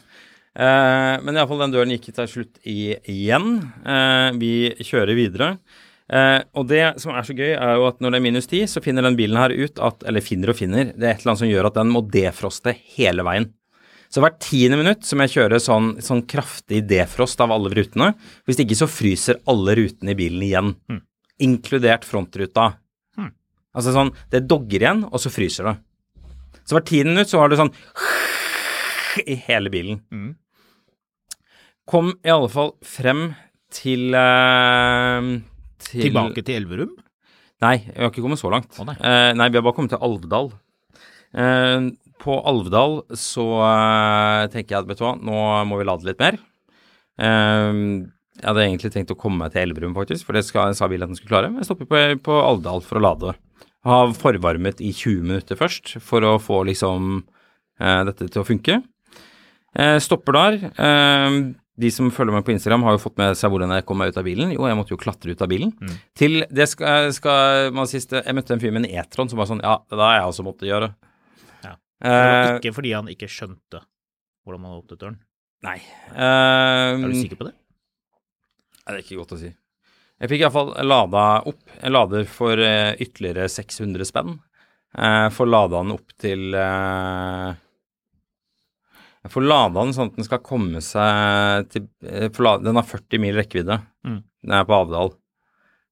Eh, men iallfall den døren gikk til slutt igjen. Eh, vi kjører videre. Eh, og det som er så gøy, er jo at når det er minus 10, så finner den bilen her ut at Eller finner og finner. Det er et eller annet som gjør at den må defroste hele veien. Så hvert tiende minutt så må jeg kjøre sånn, sånn kraftig defrost av alle rutene. Hvis ikke så fryser alle rutene i bilen igjen. Inkludert frontruta. Altså sånn Det dogger igjen, og så fryser det. Så hvert tiende minutt så har du sånn i hele bilen. Kom i alle fall frem til, eh, til Tilbake til Elverum? Nei, vi har ikke kommet så langt. Å, nei. Eh, nei, vi har bare kommet til Alvdal. Eh, på Alvdal så eh, tenker jeg at vet du hva, nå må vi lade litt mer. Eh, jeg hadde egentlig tenkt å komme meg til Elverum, faktisk, for det skal, sa bilen at den skulle klare. Men jeg stopper på, på Alvdal for å lade. Ha forvarmet i 20 minutter først, for å få liksom eh, dette til å funke. Stopper der. Eh, de som følger meg på Instagram, har jo fått med seg hvordan jeg kom meg ut av bilen. Jo, jeg måtte jo klatre ut av bilen. Til det skal, skal man siste Jeg møtte en fyr med en E-tron som var sånn Ja, det har jeg også måttet gjøre. Ja. Det var Eh, ikke fordi han ikke skjønte hvordan man åpnet døren. nei. Uh, Er du sikker på det? Nei, det er ikke godt å si. Jeg fikk iallfall lada opp. Jeg lader for eh, ytterligere 600 spenn. Uh, får lada den opp til eh, Jeg får lada den sånn at den skal komme seg til jeg Den har 40 mil rekkevidde. Mm. Den er på Avdal.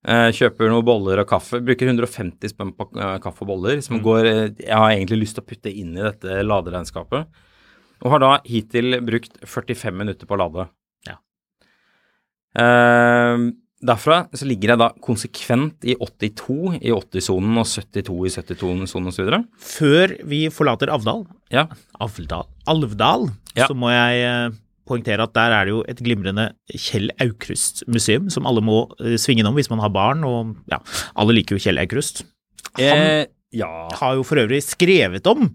Eh, kjøper noen boller og kaffe. Bruker 150 spenn på eh, kaffe og boller. Som går eh, Jeg har egentlig lyst til å putte inn i dette laderegnskapet. Og har da hittil brukt 45 minutter på å lade. Ja. Eh, derfra så ligger jeg da konsekvent i 82 i 80-sonen og 72 i 72-sonen osv. Før vi forlater Avdal, Ja. Avdal, Alvdal, Ja. så må jeg eh, poengtere at der er det jo et glimrende Kjell Aukrust-museum som alle må eh, svinge innom hvis man har barn, og ja, alle liker jo Kjell Aukrust. Han Eh, ja. har jo for øvrig skrevet om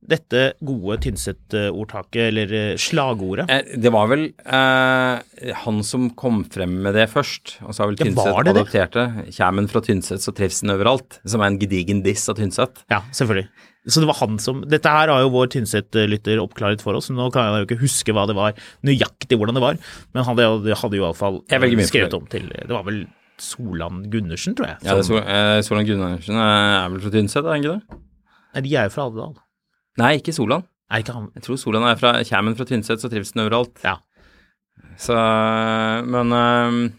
dette gode Tynset-ordtaket, eller eh, slagordet. Eh, det var vel eh, han som kom frem med det først, og så har vel Tynset ja, det det? Kjæmen fra Tynset, så trives den overalt. Som er en gedigen diss av Tynset. Ja, selvfølgelig. Så det var han som Dette her har jo vår Tynset-lytter oppklaret for oss, nå kan jeg jo ikke huske hva det var, nøyaktig hvordan det var, men han hadde, hadde jo iallfall velger skrevet om til Det var vel Solan Gundersen, tror jeg. Ja, det er Sol, eh, Solan Gunnarsen er vel fra Tynset, er han ikke det? Nei, de er jo fra Alvdal. Nei, ikke Solan. Nei, ikke han Jeg tror Solan er fra Kjem fra Tynset, så trives den overalt. Ja. Så Men eh,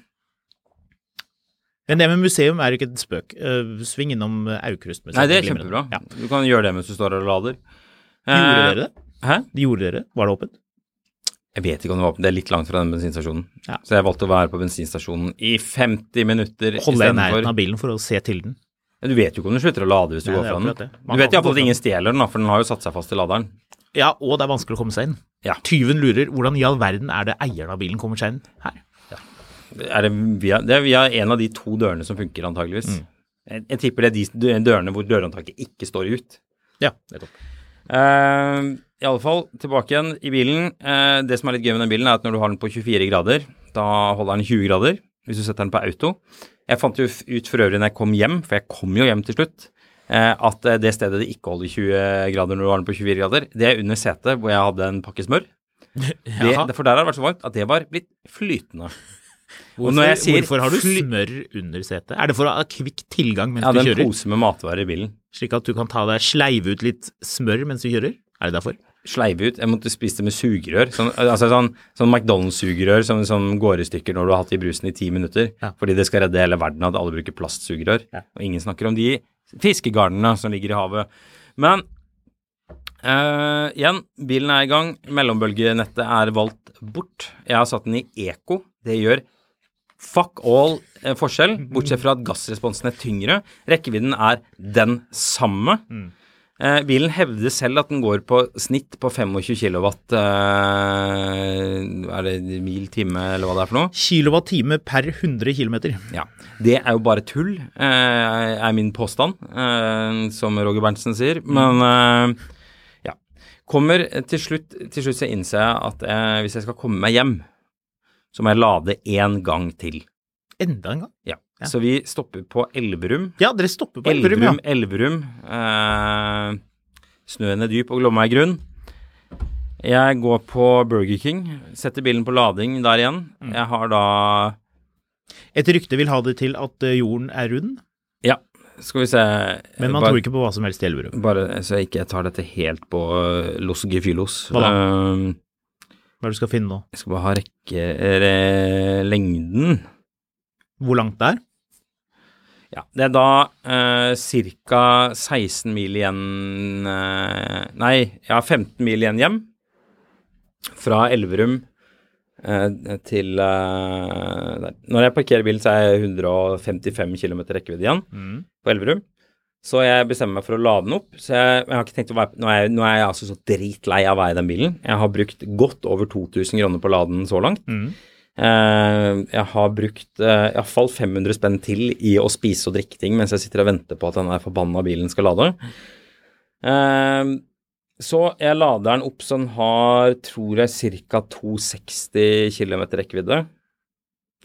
Men det med museum er jo ikke et spøk. Eh, sving innom Aukrust-museet. Nei, det er kjempebra. Ja. Du kan gjøre det mens du står og lader. Gjorde Eh, dere det? Hæ? De gjorde dere? Var det åpent? Jeg vet ikke om det var åpent. Det er litt langt fra den bensinstasjonen. Ja. Så jeg valgte å være på bensinstasjonen i 50 minutter Holde deg i nærheten av bilen for å se til den. Ja, Du vet jo ikke om du slutter å lade hvis du Nei, går fra den. Du vet iallfall at ingen stjeler den, for den har jo satt seg fast i laderen. Ja, og det er vanskelig å komme seg inn. Ja. Tyven lurer. Hvordan i all verden er det eieren av bilen kommer seg inn her? Er det, via, det er via en av de to dørene som funker, antageligvis. Mm. Jeg, jeg tipper det er de dørene hvor dørhåndtaket ikke står ut. Ja, nettopp. Uh, I alle fall, tilbake igjen i bilen. Uh, det som er litt gøy med den bilen, er at når du har den på 24 grader, da holder den 20 grader. Hvis du setter den på auto. Jeg fant jo ut for øvrig når jeg kom hjem, for jeg kom jo hjem til slutt, eh, at eh, det stedet det ikke holder 20 grader når du har den på 24 grader, det er under setet hvor jeg hadde en pakke smør. Det, for der har det vært så varmt at det var blitt flytende. Hvorfor, sier hvorfor har du smør under setet? Er det for å ha kvikk tilgang mens du kjører? Ja, det er en pose med matvarer i bilen. Slik at du kan ta deg sleive ut litt smør mens du kjører? Er det derfor? Sleive ut. Jeg måtte spise det med sugerør. Sånn, altså sånn, sånn McDonald's-sugerør som, som går i stykker når du har hatt i brusen i ti minutter. Ja. Fordi det skal redde hele verden at alle bruker plastsugerør. Ja. Og ingen snakker om de fiskegarnene som ligger i havet. Men øh, igjen, bilen er i gang. Mellombølgenettet er valgt bort. Jeg har satt den i eko. Det gjør fuck all eh, forskjell, bortsett fra at gassresponsen er tyngre. Rekkevidden er den samme. Eh, bilen hevder selv at den går på snitt på 25 kilowatt eh, Er det mil, time, eller hva det er for noe? Kilowatt-time per 100 km. Ja. Det er jo bare tull, eh, er min påstand, eh, som Roger Berntsen sier. Men eh, ja. Kommer til slutt Til slutt så innser jeg at eh, hvis jeg skal komme meg hjem, så må jeg lade én gang til. Enda en gang? Ja. Ja. Så vi stopper på Elverum. Ja, dere stopper på Elverum, ja. Elverum, Elverum. Eh, snøen er dyp og Glomma er grunn. Jeg går på Burger King, setter bilen på lading der igjen. Mm. Jeg har da Et rykte vil ha det til at eh, jorden er rund, Ja, skal vi se men man bare, tror ikke på hva som helst i Elverum. Bare så jeg ikke tar dette helt på uh, Los Gefilos. Hva da? Eh, Hva er det du skal finne nå? jeg skal bare ha rekke eh, lengden. Hvor langt det er? Ja, det er da eh, ca. 16 mil igjen eh, Nei, ja, 15 mil igjen hjem. Fra Elverum eh, til eh, der. Når jeg parkerer bilen, så er jeg 155 km rekkevidde igjen på Elverum. Så jeg bestemmer meg for å lade den opp. Så jeg, jeg har ikke tenkt å være, nå, er jeg, nå er jeg altså så dritlei av å eie den bilen. Jeg har brukt godt over 2000 kroner på å lade den så langt. Eh, jeg har brukt uh, iallfall 500 spenn til i å spise og drikke ting mens jeg sitter og venter på at denne forbanna bilen skal lade. Eh, så jeg lader den opp så den har, tror jeg, ca. 260 km rekkevidde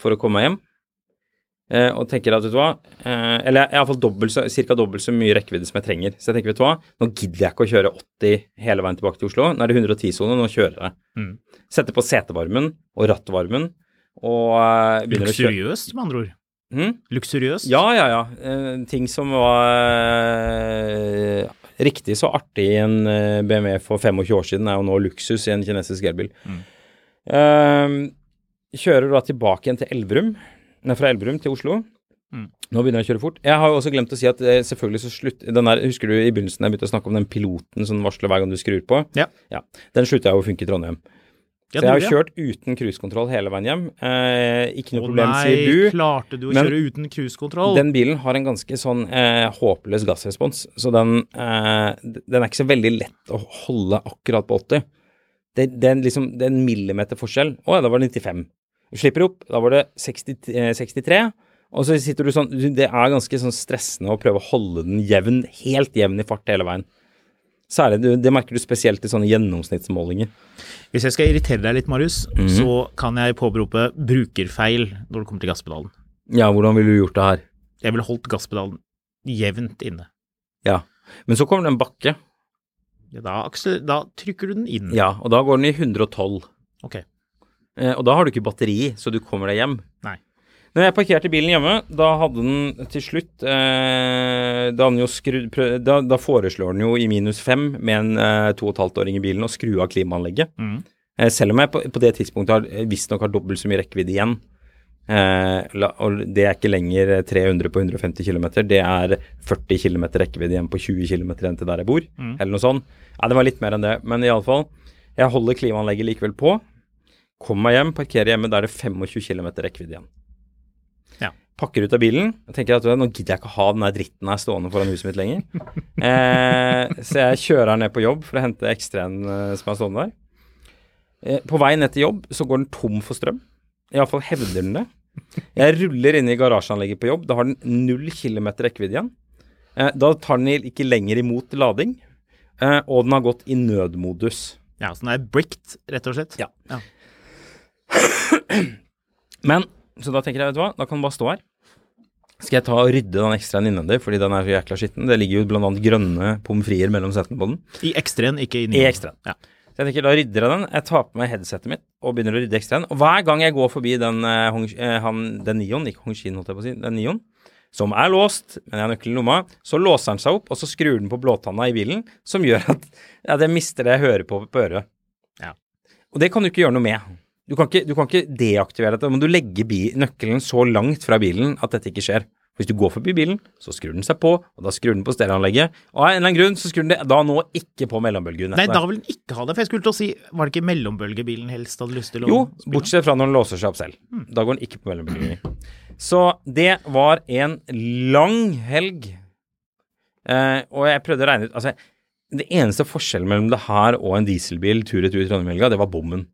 for å komme hjem. Eh, og tenker at, vet du hva eh, Eller iallfall ca. dobbelt så mye rekkevidde som jeg trenger. Så jeg tenker, vet du hva, nå gidder jeg ikke å kjøre 80 hele veien tilbake til Oslo. Nå er det 110-sone, nå kjører jeg. Mm. Setter på setevarmen og rattvarmen og eh, begynner å kjøre. Luksuriøst, med andre ord. Mm? Luksuriøst? Ja, ja, ja. Eh, ting som var eh, riktig så artig i en BMW for 25 år siden, er jo nå luksus i en kinesisk elbil. Mm. Eh, kjører da tilbake igjen til Elverum, nei, fra Elverum til Oslo. Mm. Nå begynner jeg å kjøre fort. Jeg har jo også glemt å si at eh, selvfølgelig så slutt den der, Husker du i begynnelsen jeg begynte å snakke om den piloten som varsler hver gang du skrur på? Ja. Den slutta jo å funke i Trondheim. Ja, så jeg har det kjørt uten cruisekontroll hele veien hjem. Eh, ikke noe Å problem, nei, sier du. klarte du å kjøre uten cruisekontroll? Den bilen har en ganske sånn eh, håpløs gassrespons, så den, eh, den er ikke så veldig lett å holde akkurat på 80. Det, det, er liksom, det er en millimeter forskjell. Å ja, da var det 95. Du slipper opp, da var det 60, eh, 63. Og så sitter du sånn Det er ganske sånn stressende å prøve å holde den jevn, helt jevn i fart hele veien. Særlig, Det merker du spesielt i sånne gjennomsnittsmålinger. Hvis jeg skal irritere deg litt, Marius, Mhm. så kan jeg påberope brukerfeil når det kommer til gasspedalen. Ja, hvordan ville du gjort det her? Jeg ville holdt gasspedalen jevnt inne. Ja. Men så kommer det en bakke. Ja, Da, da trykker du den inn. Ja, og da går den i 112. Ok. Eh, og da har du ikke batteri, så du kommer deg hjem. Nei. Når jeg parkerte bilen hjemme, da hadde den til slutt eh, da, skrudd, da, da foreslår den jo i minus fem med en eh, to og et halvt åring i bilen å skru av klimaanlegget. Mm. Eh, selv om jeg på, på det tidspunktet har eh, visstnok har dobbelt så mye rekkevidde igjen. Eh, la, og det er ikke lenger 300 på 150 km, det er 40 km rekkevidde igjen på 20 km igjen til der jeg bor, mm. eller noe sånt. Ja, det var litt mer enn det, men iallfall. Jeg holder klimaanlegget likevel på. Kommer meg hjem, parkerer hjemme, da er det 25 km rekkevidde igjen. Ja. Pakker ut av bilen og tenker at nå gidder jeg ikke ha den der dritten her stående foran huset mitt lenger. eh, så jeg kjører ned på jobb for å hente ekstraen eh, som er stående der. Eh, på vei ned til jobb så går den tom for strøm. Iallfall hevder den det. Jeg ruller inn i garasjeanlegget på jobb. Da har den null kilometer rekkevidde igjen. Eh, da tar den ikke lenger imot lading, eh, og den har gått i nødmodus. Ja, så den er bricked, rett og slett. Ja. Ja. Men, så da tenker jeg, vet du hva, da kan den bare stå her. Skal jeg ta og rydde den ekstraen innvendig, fordi den er så jækla skitten. Det ligger jo blant annet grønne pommes frites mellom setene på den. I ekstraen, ikke i I nioen. ekstraen. Ja. Så jeg tenker, da rydder jeg den. Jeg tar på meg headsetet mitt og begynner å rydde ekstraen. Og hver gang jeg går forbi den, eh, Hong, eh, han, den Nion, ikke Hongshin, holdt jeg på å si, den Nion, som er låst, men jeg har nøkkelen i lomma. Så låser den seg opp, og så skrur den på blåtanna i bilen, som gjør at, at jeg mister det jeg hører på på øret. Ja. Og det kan du ikke gjøre noe med. Du kan ikke, du kan ikke deaktivere dette. Må du legge bi nøkkelen så langt fra bilen at dette ikke skjer. Hvis du går forbi bilen, så skrur den seg på, og da skrur den på stereoanlegget. Og av en eller annen grunn så skrur den det da nå ikke på mellombølgen. Nei, da vil den ikke ha det. For jeg skulle til å si, var det ikke mellombølgebilen helst hadde lyst til å Jo, bortsett fra når den låser seg opp selv. Da går den ikke på mellombølgen. Så det var en lang helg. Eh, og jeg prøvde å regne ut Altså, det eneste forskjellen mellom det her og en dieselbil tur-retur i Trondheim-helga, det var bommen.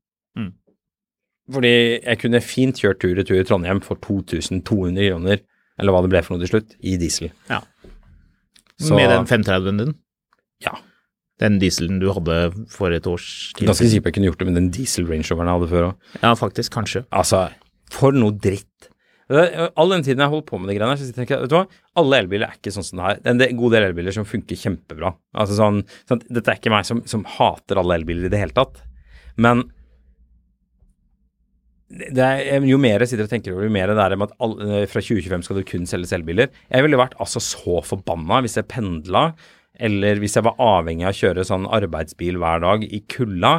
Fordi jeg kunne fint kjørt tur-retur i Trondheim for 2200 kroner, eller hva det ble for noe til slutt, i diesel. Ja. Så- Med den 530-en din? Ja. Den dieselen du hadde for et års tid Ganske sikkert jeg kunne gjort det med den diesel-rangeoveren jeg hadde før òg. Ja, faktisk. Kanskje. Altså, for noe dritt. All den tiden jeg holdt på med de greiene her, så tenker jeg, vet du hva, alle elbiler er ikke sånn som det her. Det er en god del elbiler som funker kjempebra. Altså sånn, sånn Dette er ikke meg som, som hater alle elbiler i det hele tatt, men er, jo mer jeg sitter og tenker over, jo mer det er med at all, eh, fra 2025 skal du kun selge selvbiler. Jeg ville vært altså så forbanna hvis jeg pendla, eller hvis jeg var avhengig av å kjøre sånn arbeidsbil hver dag i kulda,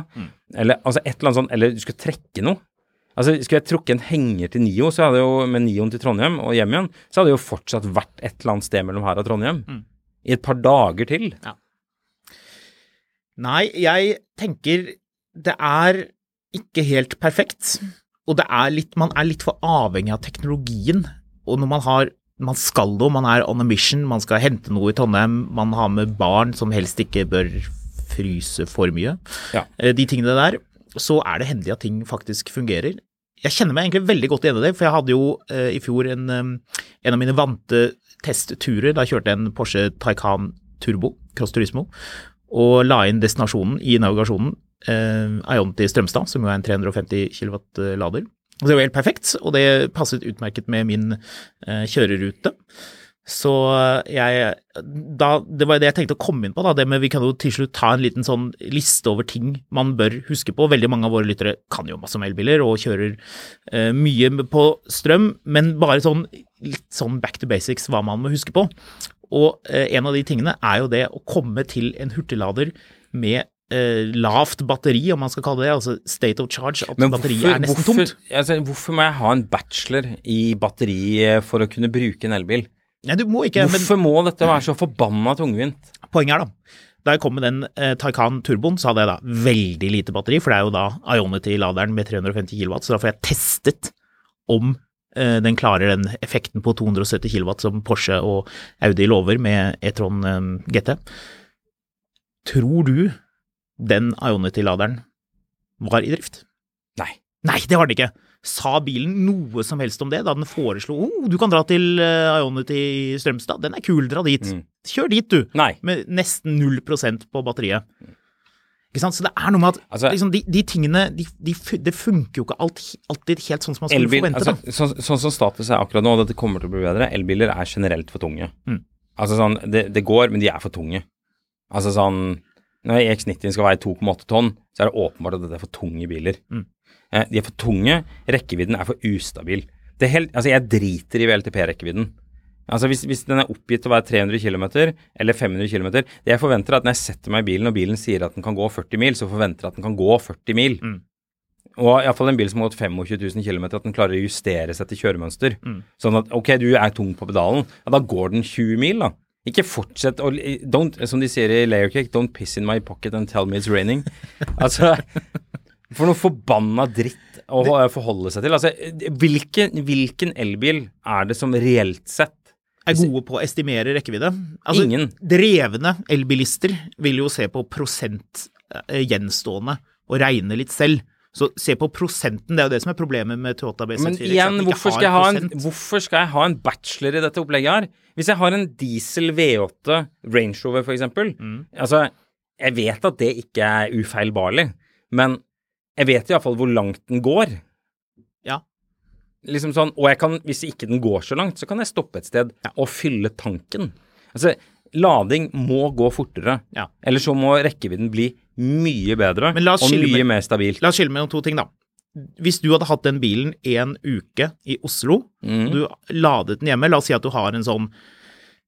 eller altså et eller annet sånt, eller du skal trekke noe. Altså, Skulle jeg trukket en henger til Nio, så hadde jo med Nioen til Trondheim og hjem igjen, så hadde det jo fortsatt vært et eller annet sted mellom her og Trondheim. I et par dager til. Nei, jeg tenker det er ikke helt perfekt. Og det er litt, man er litt for avhengig av teknologien. Og når man har man skal noe, man er on a mission, man skal hente noe i Trondheim, man har med barn som helst ikke bør fryse for mye. Ja. Eh, De tingene der, så er det hendelig at ting faktisk fungerer. Jeg kjenner meg egentlig veldig godt igjen i det, for jeg hadde jo eh, i fjor en, en av mine vante testturer. Da kjørte jeg en Porsche Taycan Turbo, Cross Turismo, og la inn destinasjonen i navigasjonen. Eh, Ionity Strømstad, som jo er en 350 kW lader. Og Det var helt perfekt, og det passet utmerket med min eh, kjørerute. Så jeg da, Det var det jeg tenkte å komme inn på. da, det med Vi kan jo til slutt ta en liten sånn liste over ting man bør huske på. Veldig mange av våre lyttere kan jo masse om elbiler og kjører eh, mye på strøm, men bare sånn litt sånn back to basics hva man må huske på. Og eh, en av de tingene er jo det å komme til en hurtiglader med eh, lavt batteri, om man skal kalle det altså state of charge, at Men batteriet er nesten hvorfor, tomt. altså, hvorfor må jeg ha en bachelor i batteri eh, for å kunne bruke en elbil? Nei, du må ikke, men Hvorfor må dette være så forbanna tungvint? poenget er da, da jeg kom med den eh, Taycan Turboen, så hadde jeg da veldig lite batteri, for det er jo da Ionity-laderen med 350 kW, så da får jeg testet om eh, den klarer den effekten på 270 kW som Porsche og Audi lover med E-tron eh, GT. Tror du den Ionity-laderen var i drift? Nei. Nei, det var den ikke. Sa bilen noe som helst om det da den foreslo oh, du kan dra til uh, Ionity i Strømstad, den er kul, dra dit. Mm. Kjør dit, du. Nei. Med nesten 0% på batteriet. Ikke sant? Så det er noe med at Altså- liksom, de, de tingene de, de, Det funker jo ikke alt, alltid helt sånn som man skulle Elbil, forvente. altså, sånn, sånn som status er akkurat nå, og dette kommer til å bli bedre, elbiler er generelt for tunge. Mm. Altså sånn, det, det går, men de er for tunge. Altså sånn, når EX90 skal veie 2,8 tonn, så er det åpenbart at dette er for tunge biler. Mm. Eh, de er for tunge, rekkevidden er for ustabil. Det helt, altså jeg driter i VLTP-rekkevidden. Altså hvis, hvis den er oppgitt til å være 300 km eller 500 km Det jeg forventer er at når jeg setter meg i bilen og bilen sier at den kan gå 40 mil, så forventer jeg at den kan gå 40 mil. Mm. Og iallfall en bil som har gått 25 000 km, at den klarer å justere seg til kjøremønster. Mm. Sånn at ok, du er tung på pedalen, ja da går den 20 mil, da. Ikke fortsett å don't, Som de sier i Layer Cake, don't piss in my pocket and tell me it's raining. altså For noe forbanna dritt å forholde seg til. Altså, hvilken, hvilken elbil er det som reelt sett Er gode på å estimere rekkevidde. Altså, Ingen. Drevne elbilister vil jo se på prosent eh, gjenstående og regne litt selv. Så se på prosenten, det er jo det som er problemet med Toyota BZ4. Men igjen, hvorfor skal, en, hvorfor skal jeg ha en bachelor i dette opplegget her? Hvis jeg har en diesel V8 Range Rover, for eksempel. Mm. Altså, jeg vet at det ikke er ufeilbarlig, men jeg vet iallfall hvor langt den går. Ja. Liksom sånn, og jeg kan, hvis ikke den går så langt, så kan jeg stoppe et sted og fylle tanken. Altså, lading må gå fortere. Ja. Eller så må rekkevidden bli mye bedre og mye med- mer stabilt. La oss skille mellom to ting, da. hvis du hadde hatt den bilen en uke i Oslo, Mm. du ladet den hjemme, la oss si at du har en sånn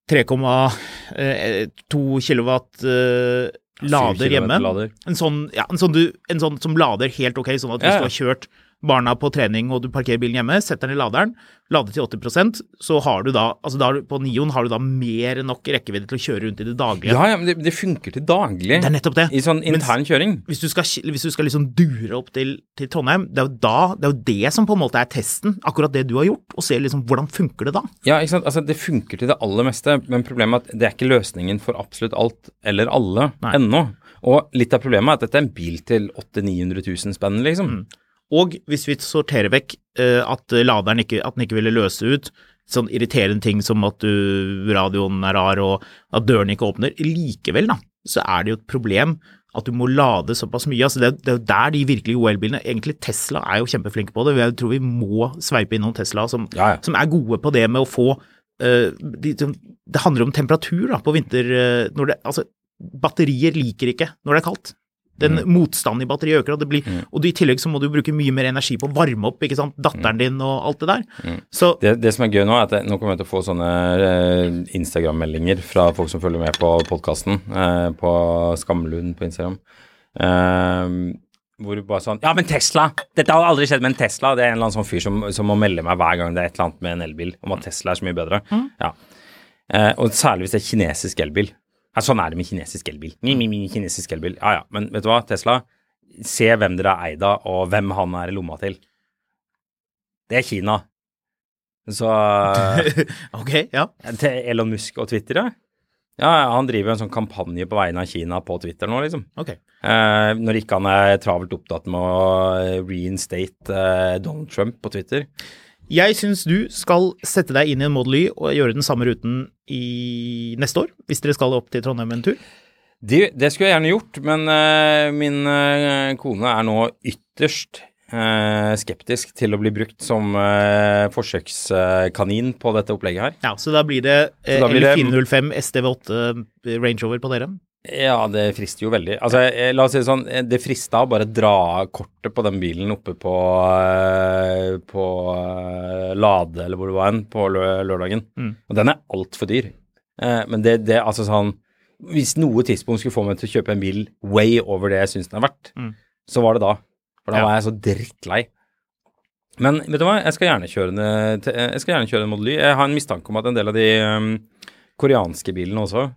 3,2 kilowatt eh, lader hjemme. Lader. En sånn, ja, en, sånn du, en sånn som lader helt ok, sånn at hvis Ja, ja. du har kjørt barna på trening og du parkerer bilen hjemme, setter den i laderen, lader til 80% så har du da, altså da på Nion har du da mer enn nok rekkevidde til å kjøre rundt i det daglige. Ja, ja, men det, det funker til daglig. Det er nettopp det. I sånn intern kjøring. hvis du skal, hvis du skal liksom dure opp til, til Trondheim, det er, jo da, det er jo det som på en måte er testen, akkurat det du har gjort, og se liksom hvordan funker det da? Ja, ikke sant. Altså, det funker til det aller meste, men problemet er at det er ikke løsningen for absolutt alt eller alle Nei. ennå. Og litt av problemet er at dette er en bil til 800 000-900 000 spenn, liksom. Mm. Og hvis vi sorterer vekk eh, at laderen ikke, at den ikke ville løse ut, sånn irriterende ting som at du, radioen er rar og at døren ikke åpner, likevel da, så er det jo et problem at du må lade såpass mye. Altså det, er- det jo der de virkelig gode elbilene Egentlig Tesla er jo kjempeflinke på det. Jeg tror vi må sveipe innom Tesla, som, Ja, ja. som er gode på det med å få uh, de, Det handler om temperatur da, på vinter... Uh, når det, altså, batterier liker ikke når det er kaldt. Den motstanden i batteriet øker, og, det blir, og du, i tillegg så må du bruke mye mer energi på å varme opp ikke sant? datteren din og alt det der. Så Det, det som er gøy nå, er at jeg, nå kommer jeg til å få sånne eh, Instagram-meldinger fra folk som følger med på podkasten, eh, på Skamlund på Instagram. Eh, hvor bare sånn Ja, men Tesla! Dette har aldri skjedd med en Tesla. Det er en eller annen sånn fyr som, som må melde meg hver gang det er et eller annet med en elbil, om at Tesla er så mye bedre. Ja. Eh, og særlig hvis det er kinesisk elbil. Ja, sånn er det med kinesisk elbil. Kinesisk elbil. Ja, ja. Men vet du hva, Tesla, se hvem dere er eid av, og hvem han er i lomma til. Det er Kina. Så ok, ja. til Elon Musk og Twitter, ja. Ja, han driver en sånn kampanje på vegne av Kina på Twitter nå, liksom. Ok. Eh, når ikke han er travelt opptatt med å reinstate eh, Donald Trump på Twitter. Jeg syns du skal sette deg inn i en Model Y og gjøre den samme ruten i neste år, hvis dere skal opp til Trondheim en tur. Det, det skulle jeg gjerne gjort, men uh, min uh, kone er nå ytterst uh, skeptisk til å bli brukt som forsøkskanin på dette opplegget her. Ja, Så da blir det, uh, Så da det- L405 STV8 Range Rover på dere? Ja, det frister jo veldig. Altså, la oss si det sånn, det frista å bare dra kortet på den bilen oppe på, eh, på eh, Lade, eller hvor det var hen, på lørdagen. Mm. Og den er altfor dyr. Eh, men det, det, altså sånn Hvis noe tidspunkt skulle få meg til å kjøpe en bil way over det jeg syns den er verdt, Mm. så var det da. For da Ja. var jeg så drittlei. Men vet du hva, jeg skal gjerne kjøre en, jeg skal gjerne kjøre en Model Y. Jeg har en mistanke om at en del av de um, koreanske bilene også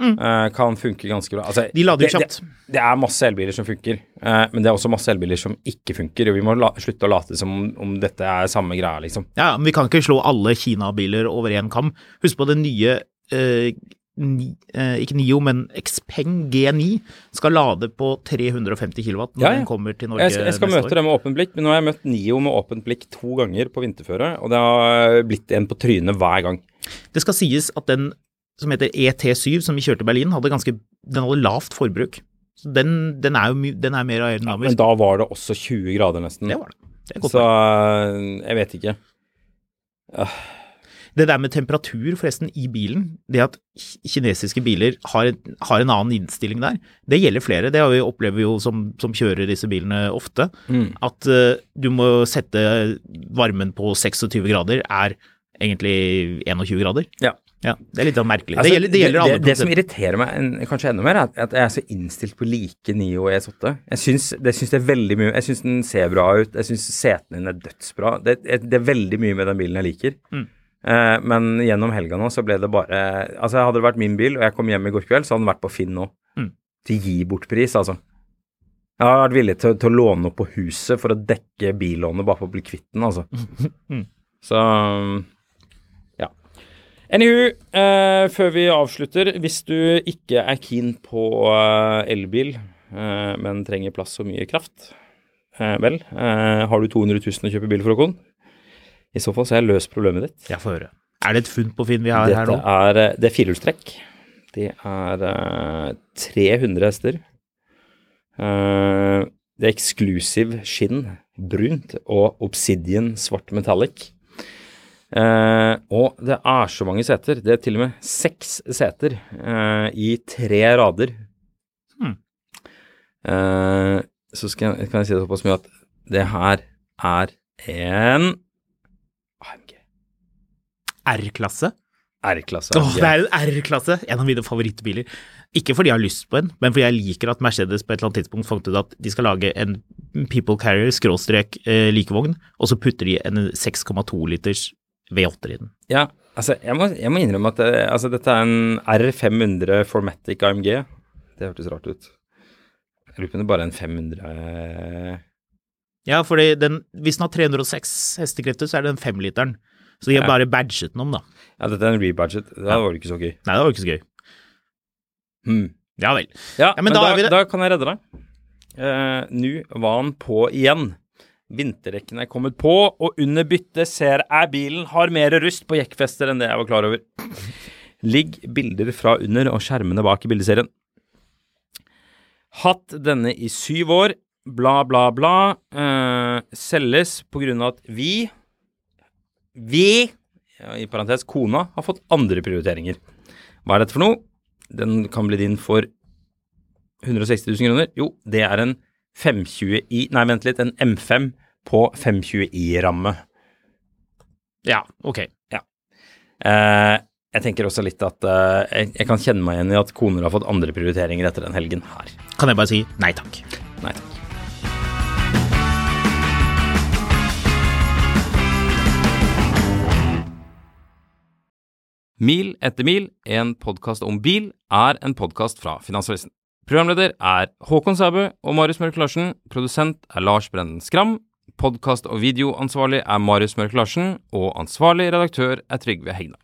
eh, kan funke ganske bra. Altså, Mm. De lader jo kjapt. Det, det er masse elbiler som funker, eh, men det er også masse elbiler som ikke funker. Og vi må la, slutte å late som om, om dette er samme greia, liksom. Ja, men vi kan ikke slå alle Kina-biler over én kam. Husk på den nye eh, ni, eh, ikke Nio, men Xpeng G9 skal lade på 350 kW når Ja, ja. den kommer til Norge neste år. jeg skal møte år. det med åpent blikk, men nå har jeg møtt Nio med åpent blikk to ganger på vinterføre, og det har blitt en på trynet hver gang. Det skal sies at den som heter ET7, som vi kjørte i Berlin, hadde ganske den hadde lavt forbruk. Så den, den, er jo den er mer Men da var det også 20 grader nesten. det var det. det, Så jeg vet ikke. det der med temperatur forresten i bilen, det at kinesiske biler har, har en annen innstilling der, det gjelder flere. Det har vi opplever jo som, som kjører disse bilene ofte. Mm. At uh, du må sette varmen på 26 grader er egentlig 21 grader. Ja. Ja, det er litt sånn merkelig. Altså, det, gjelder, det gjelder alle det, det som irriterer meg en, kanskje enda mer, er at, jeg er så innstilt på å like Nio og ES8. Jeg syns det, syns det er veldig mye Jeg syns den ser bra ut. Jeg syns setene dine er dødsbra. Det, det er veldig mye med den bilen jeg liker. Mm. Eh, men gjennom helga nå så ble det bare Altså, hadde det vært min bil, og jeg kom hjem i går kveld, så hadde den vært på Finn nå. Mm. Til gi bort-pris, altså. Jeg har vært villig til, til å låne opp på huset for å dekke billånet bare for å bli kvitt den, altså. Mm. Så ja. Anywho, eh, før vi avslutter, hvis du ikke er keen på eh, elbil, eh, men trenger plass og mye kraft, eh, vel, eh, har du 200 000 å kjøpe bil for, Håkon? I så fall så har jeg løst problemet ditt. Ja, få høre. Er det et funn på Finn vi har her nå? er, eh, det er firehjulstrekk. Det er eh, 300 hester. Det er eksklusiv skinn, brunt, og obsidian svart metallic. Eh, og det er så mange seter. Det er til og med seks seter eh, i tre rader. Hmm. Eh, så skal jeg, kan jeg si det såpass mye at det her er en AMG. R-klasse. R-klasse. Åh, det er en R-klasse! En av mine favorittbiler. Ikke fordi jeg har lyst på en, men fordi jeg liker at Mercedes på et eller annet tidspunkt fant ut at de skal lage en People Carrier skråstrek likevogn, og så putter de en 6,2 liters V8 i den. Ja, altså, jeg må, jeg må innrømme at det, altså, dette er en R500 Formatic AMG. Det hørtes rart ut. Jeg lurer på om det bare er en 500 eh, Ja, for hvis den har 306 hestekrefter, så er det den femliteren. Så de har Ja. bare badget den om, da. Ja, dette er en rebadget. Da var det ikke så gøy. Nei, det var ikke så gøy. Hmm. Ja vel. Ja, Ja, men men, da da, er vi det. da kan jeg redde deg. Uh, Nå var han på igjen. Vinterrekkene er kommet på, og under byttet ser jeg bilen har mer rust på jekkfester enn det jeg var klar over. Ligg bilder fra under og skjermene bak i bildeserien. Hatt denne i syv år, bla, bla, bla. Eh, selges på grunn av at vi Vi, ja, i parentes kona, har fått andre prioriteringer. Hva er dette for noe? Den kan bli din for 160 000 kroner. Jo, det er en 520i Nei, vent litt. En M5 på 520i-ramme. Ja, ok. Eh, jeg tenker også litt at eh, jeg, jeg kan kjenne meg igjen i at koner har fått andre prioriteringer etter den helgen her. Kan jeg bare si nei takk. Nei takk. Mil etter mil, en podkast om bil, er en podkast fra Finansavisen. Programleder er Håkon Sæbø og Marius Mørk Larsen. Produsent er Lars Brenden Skram. Podkast- og videoansvarlig er Marius Mørk Larsen. Og ansvarlig redaktør er Trygve Hegna.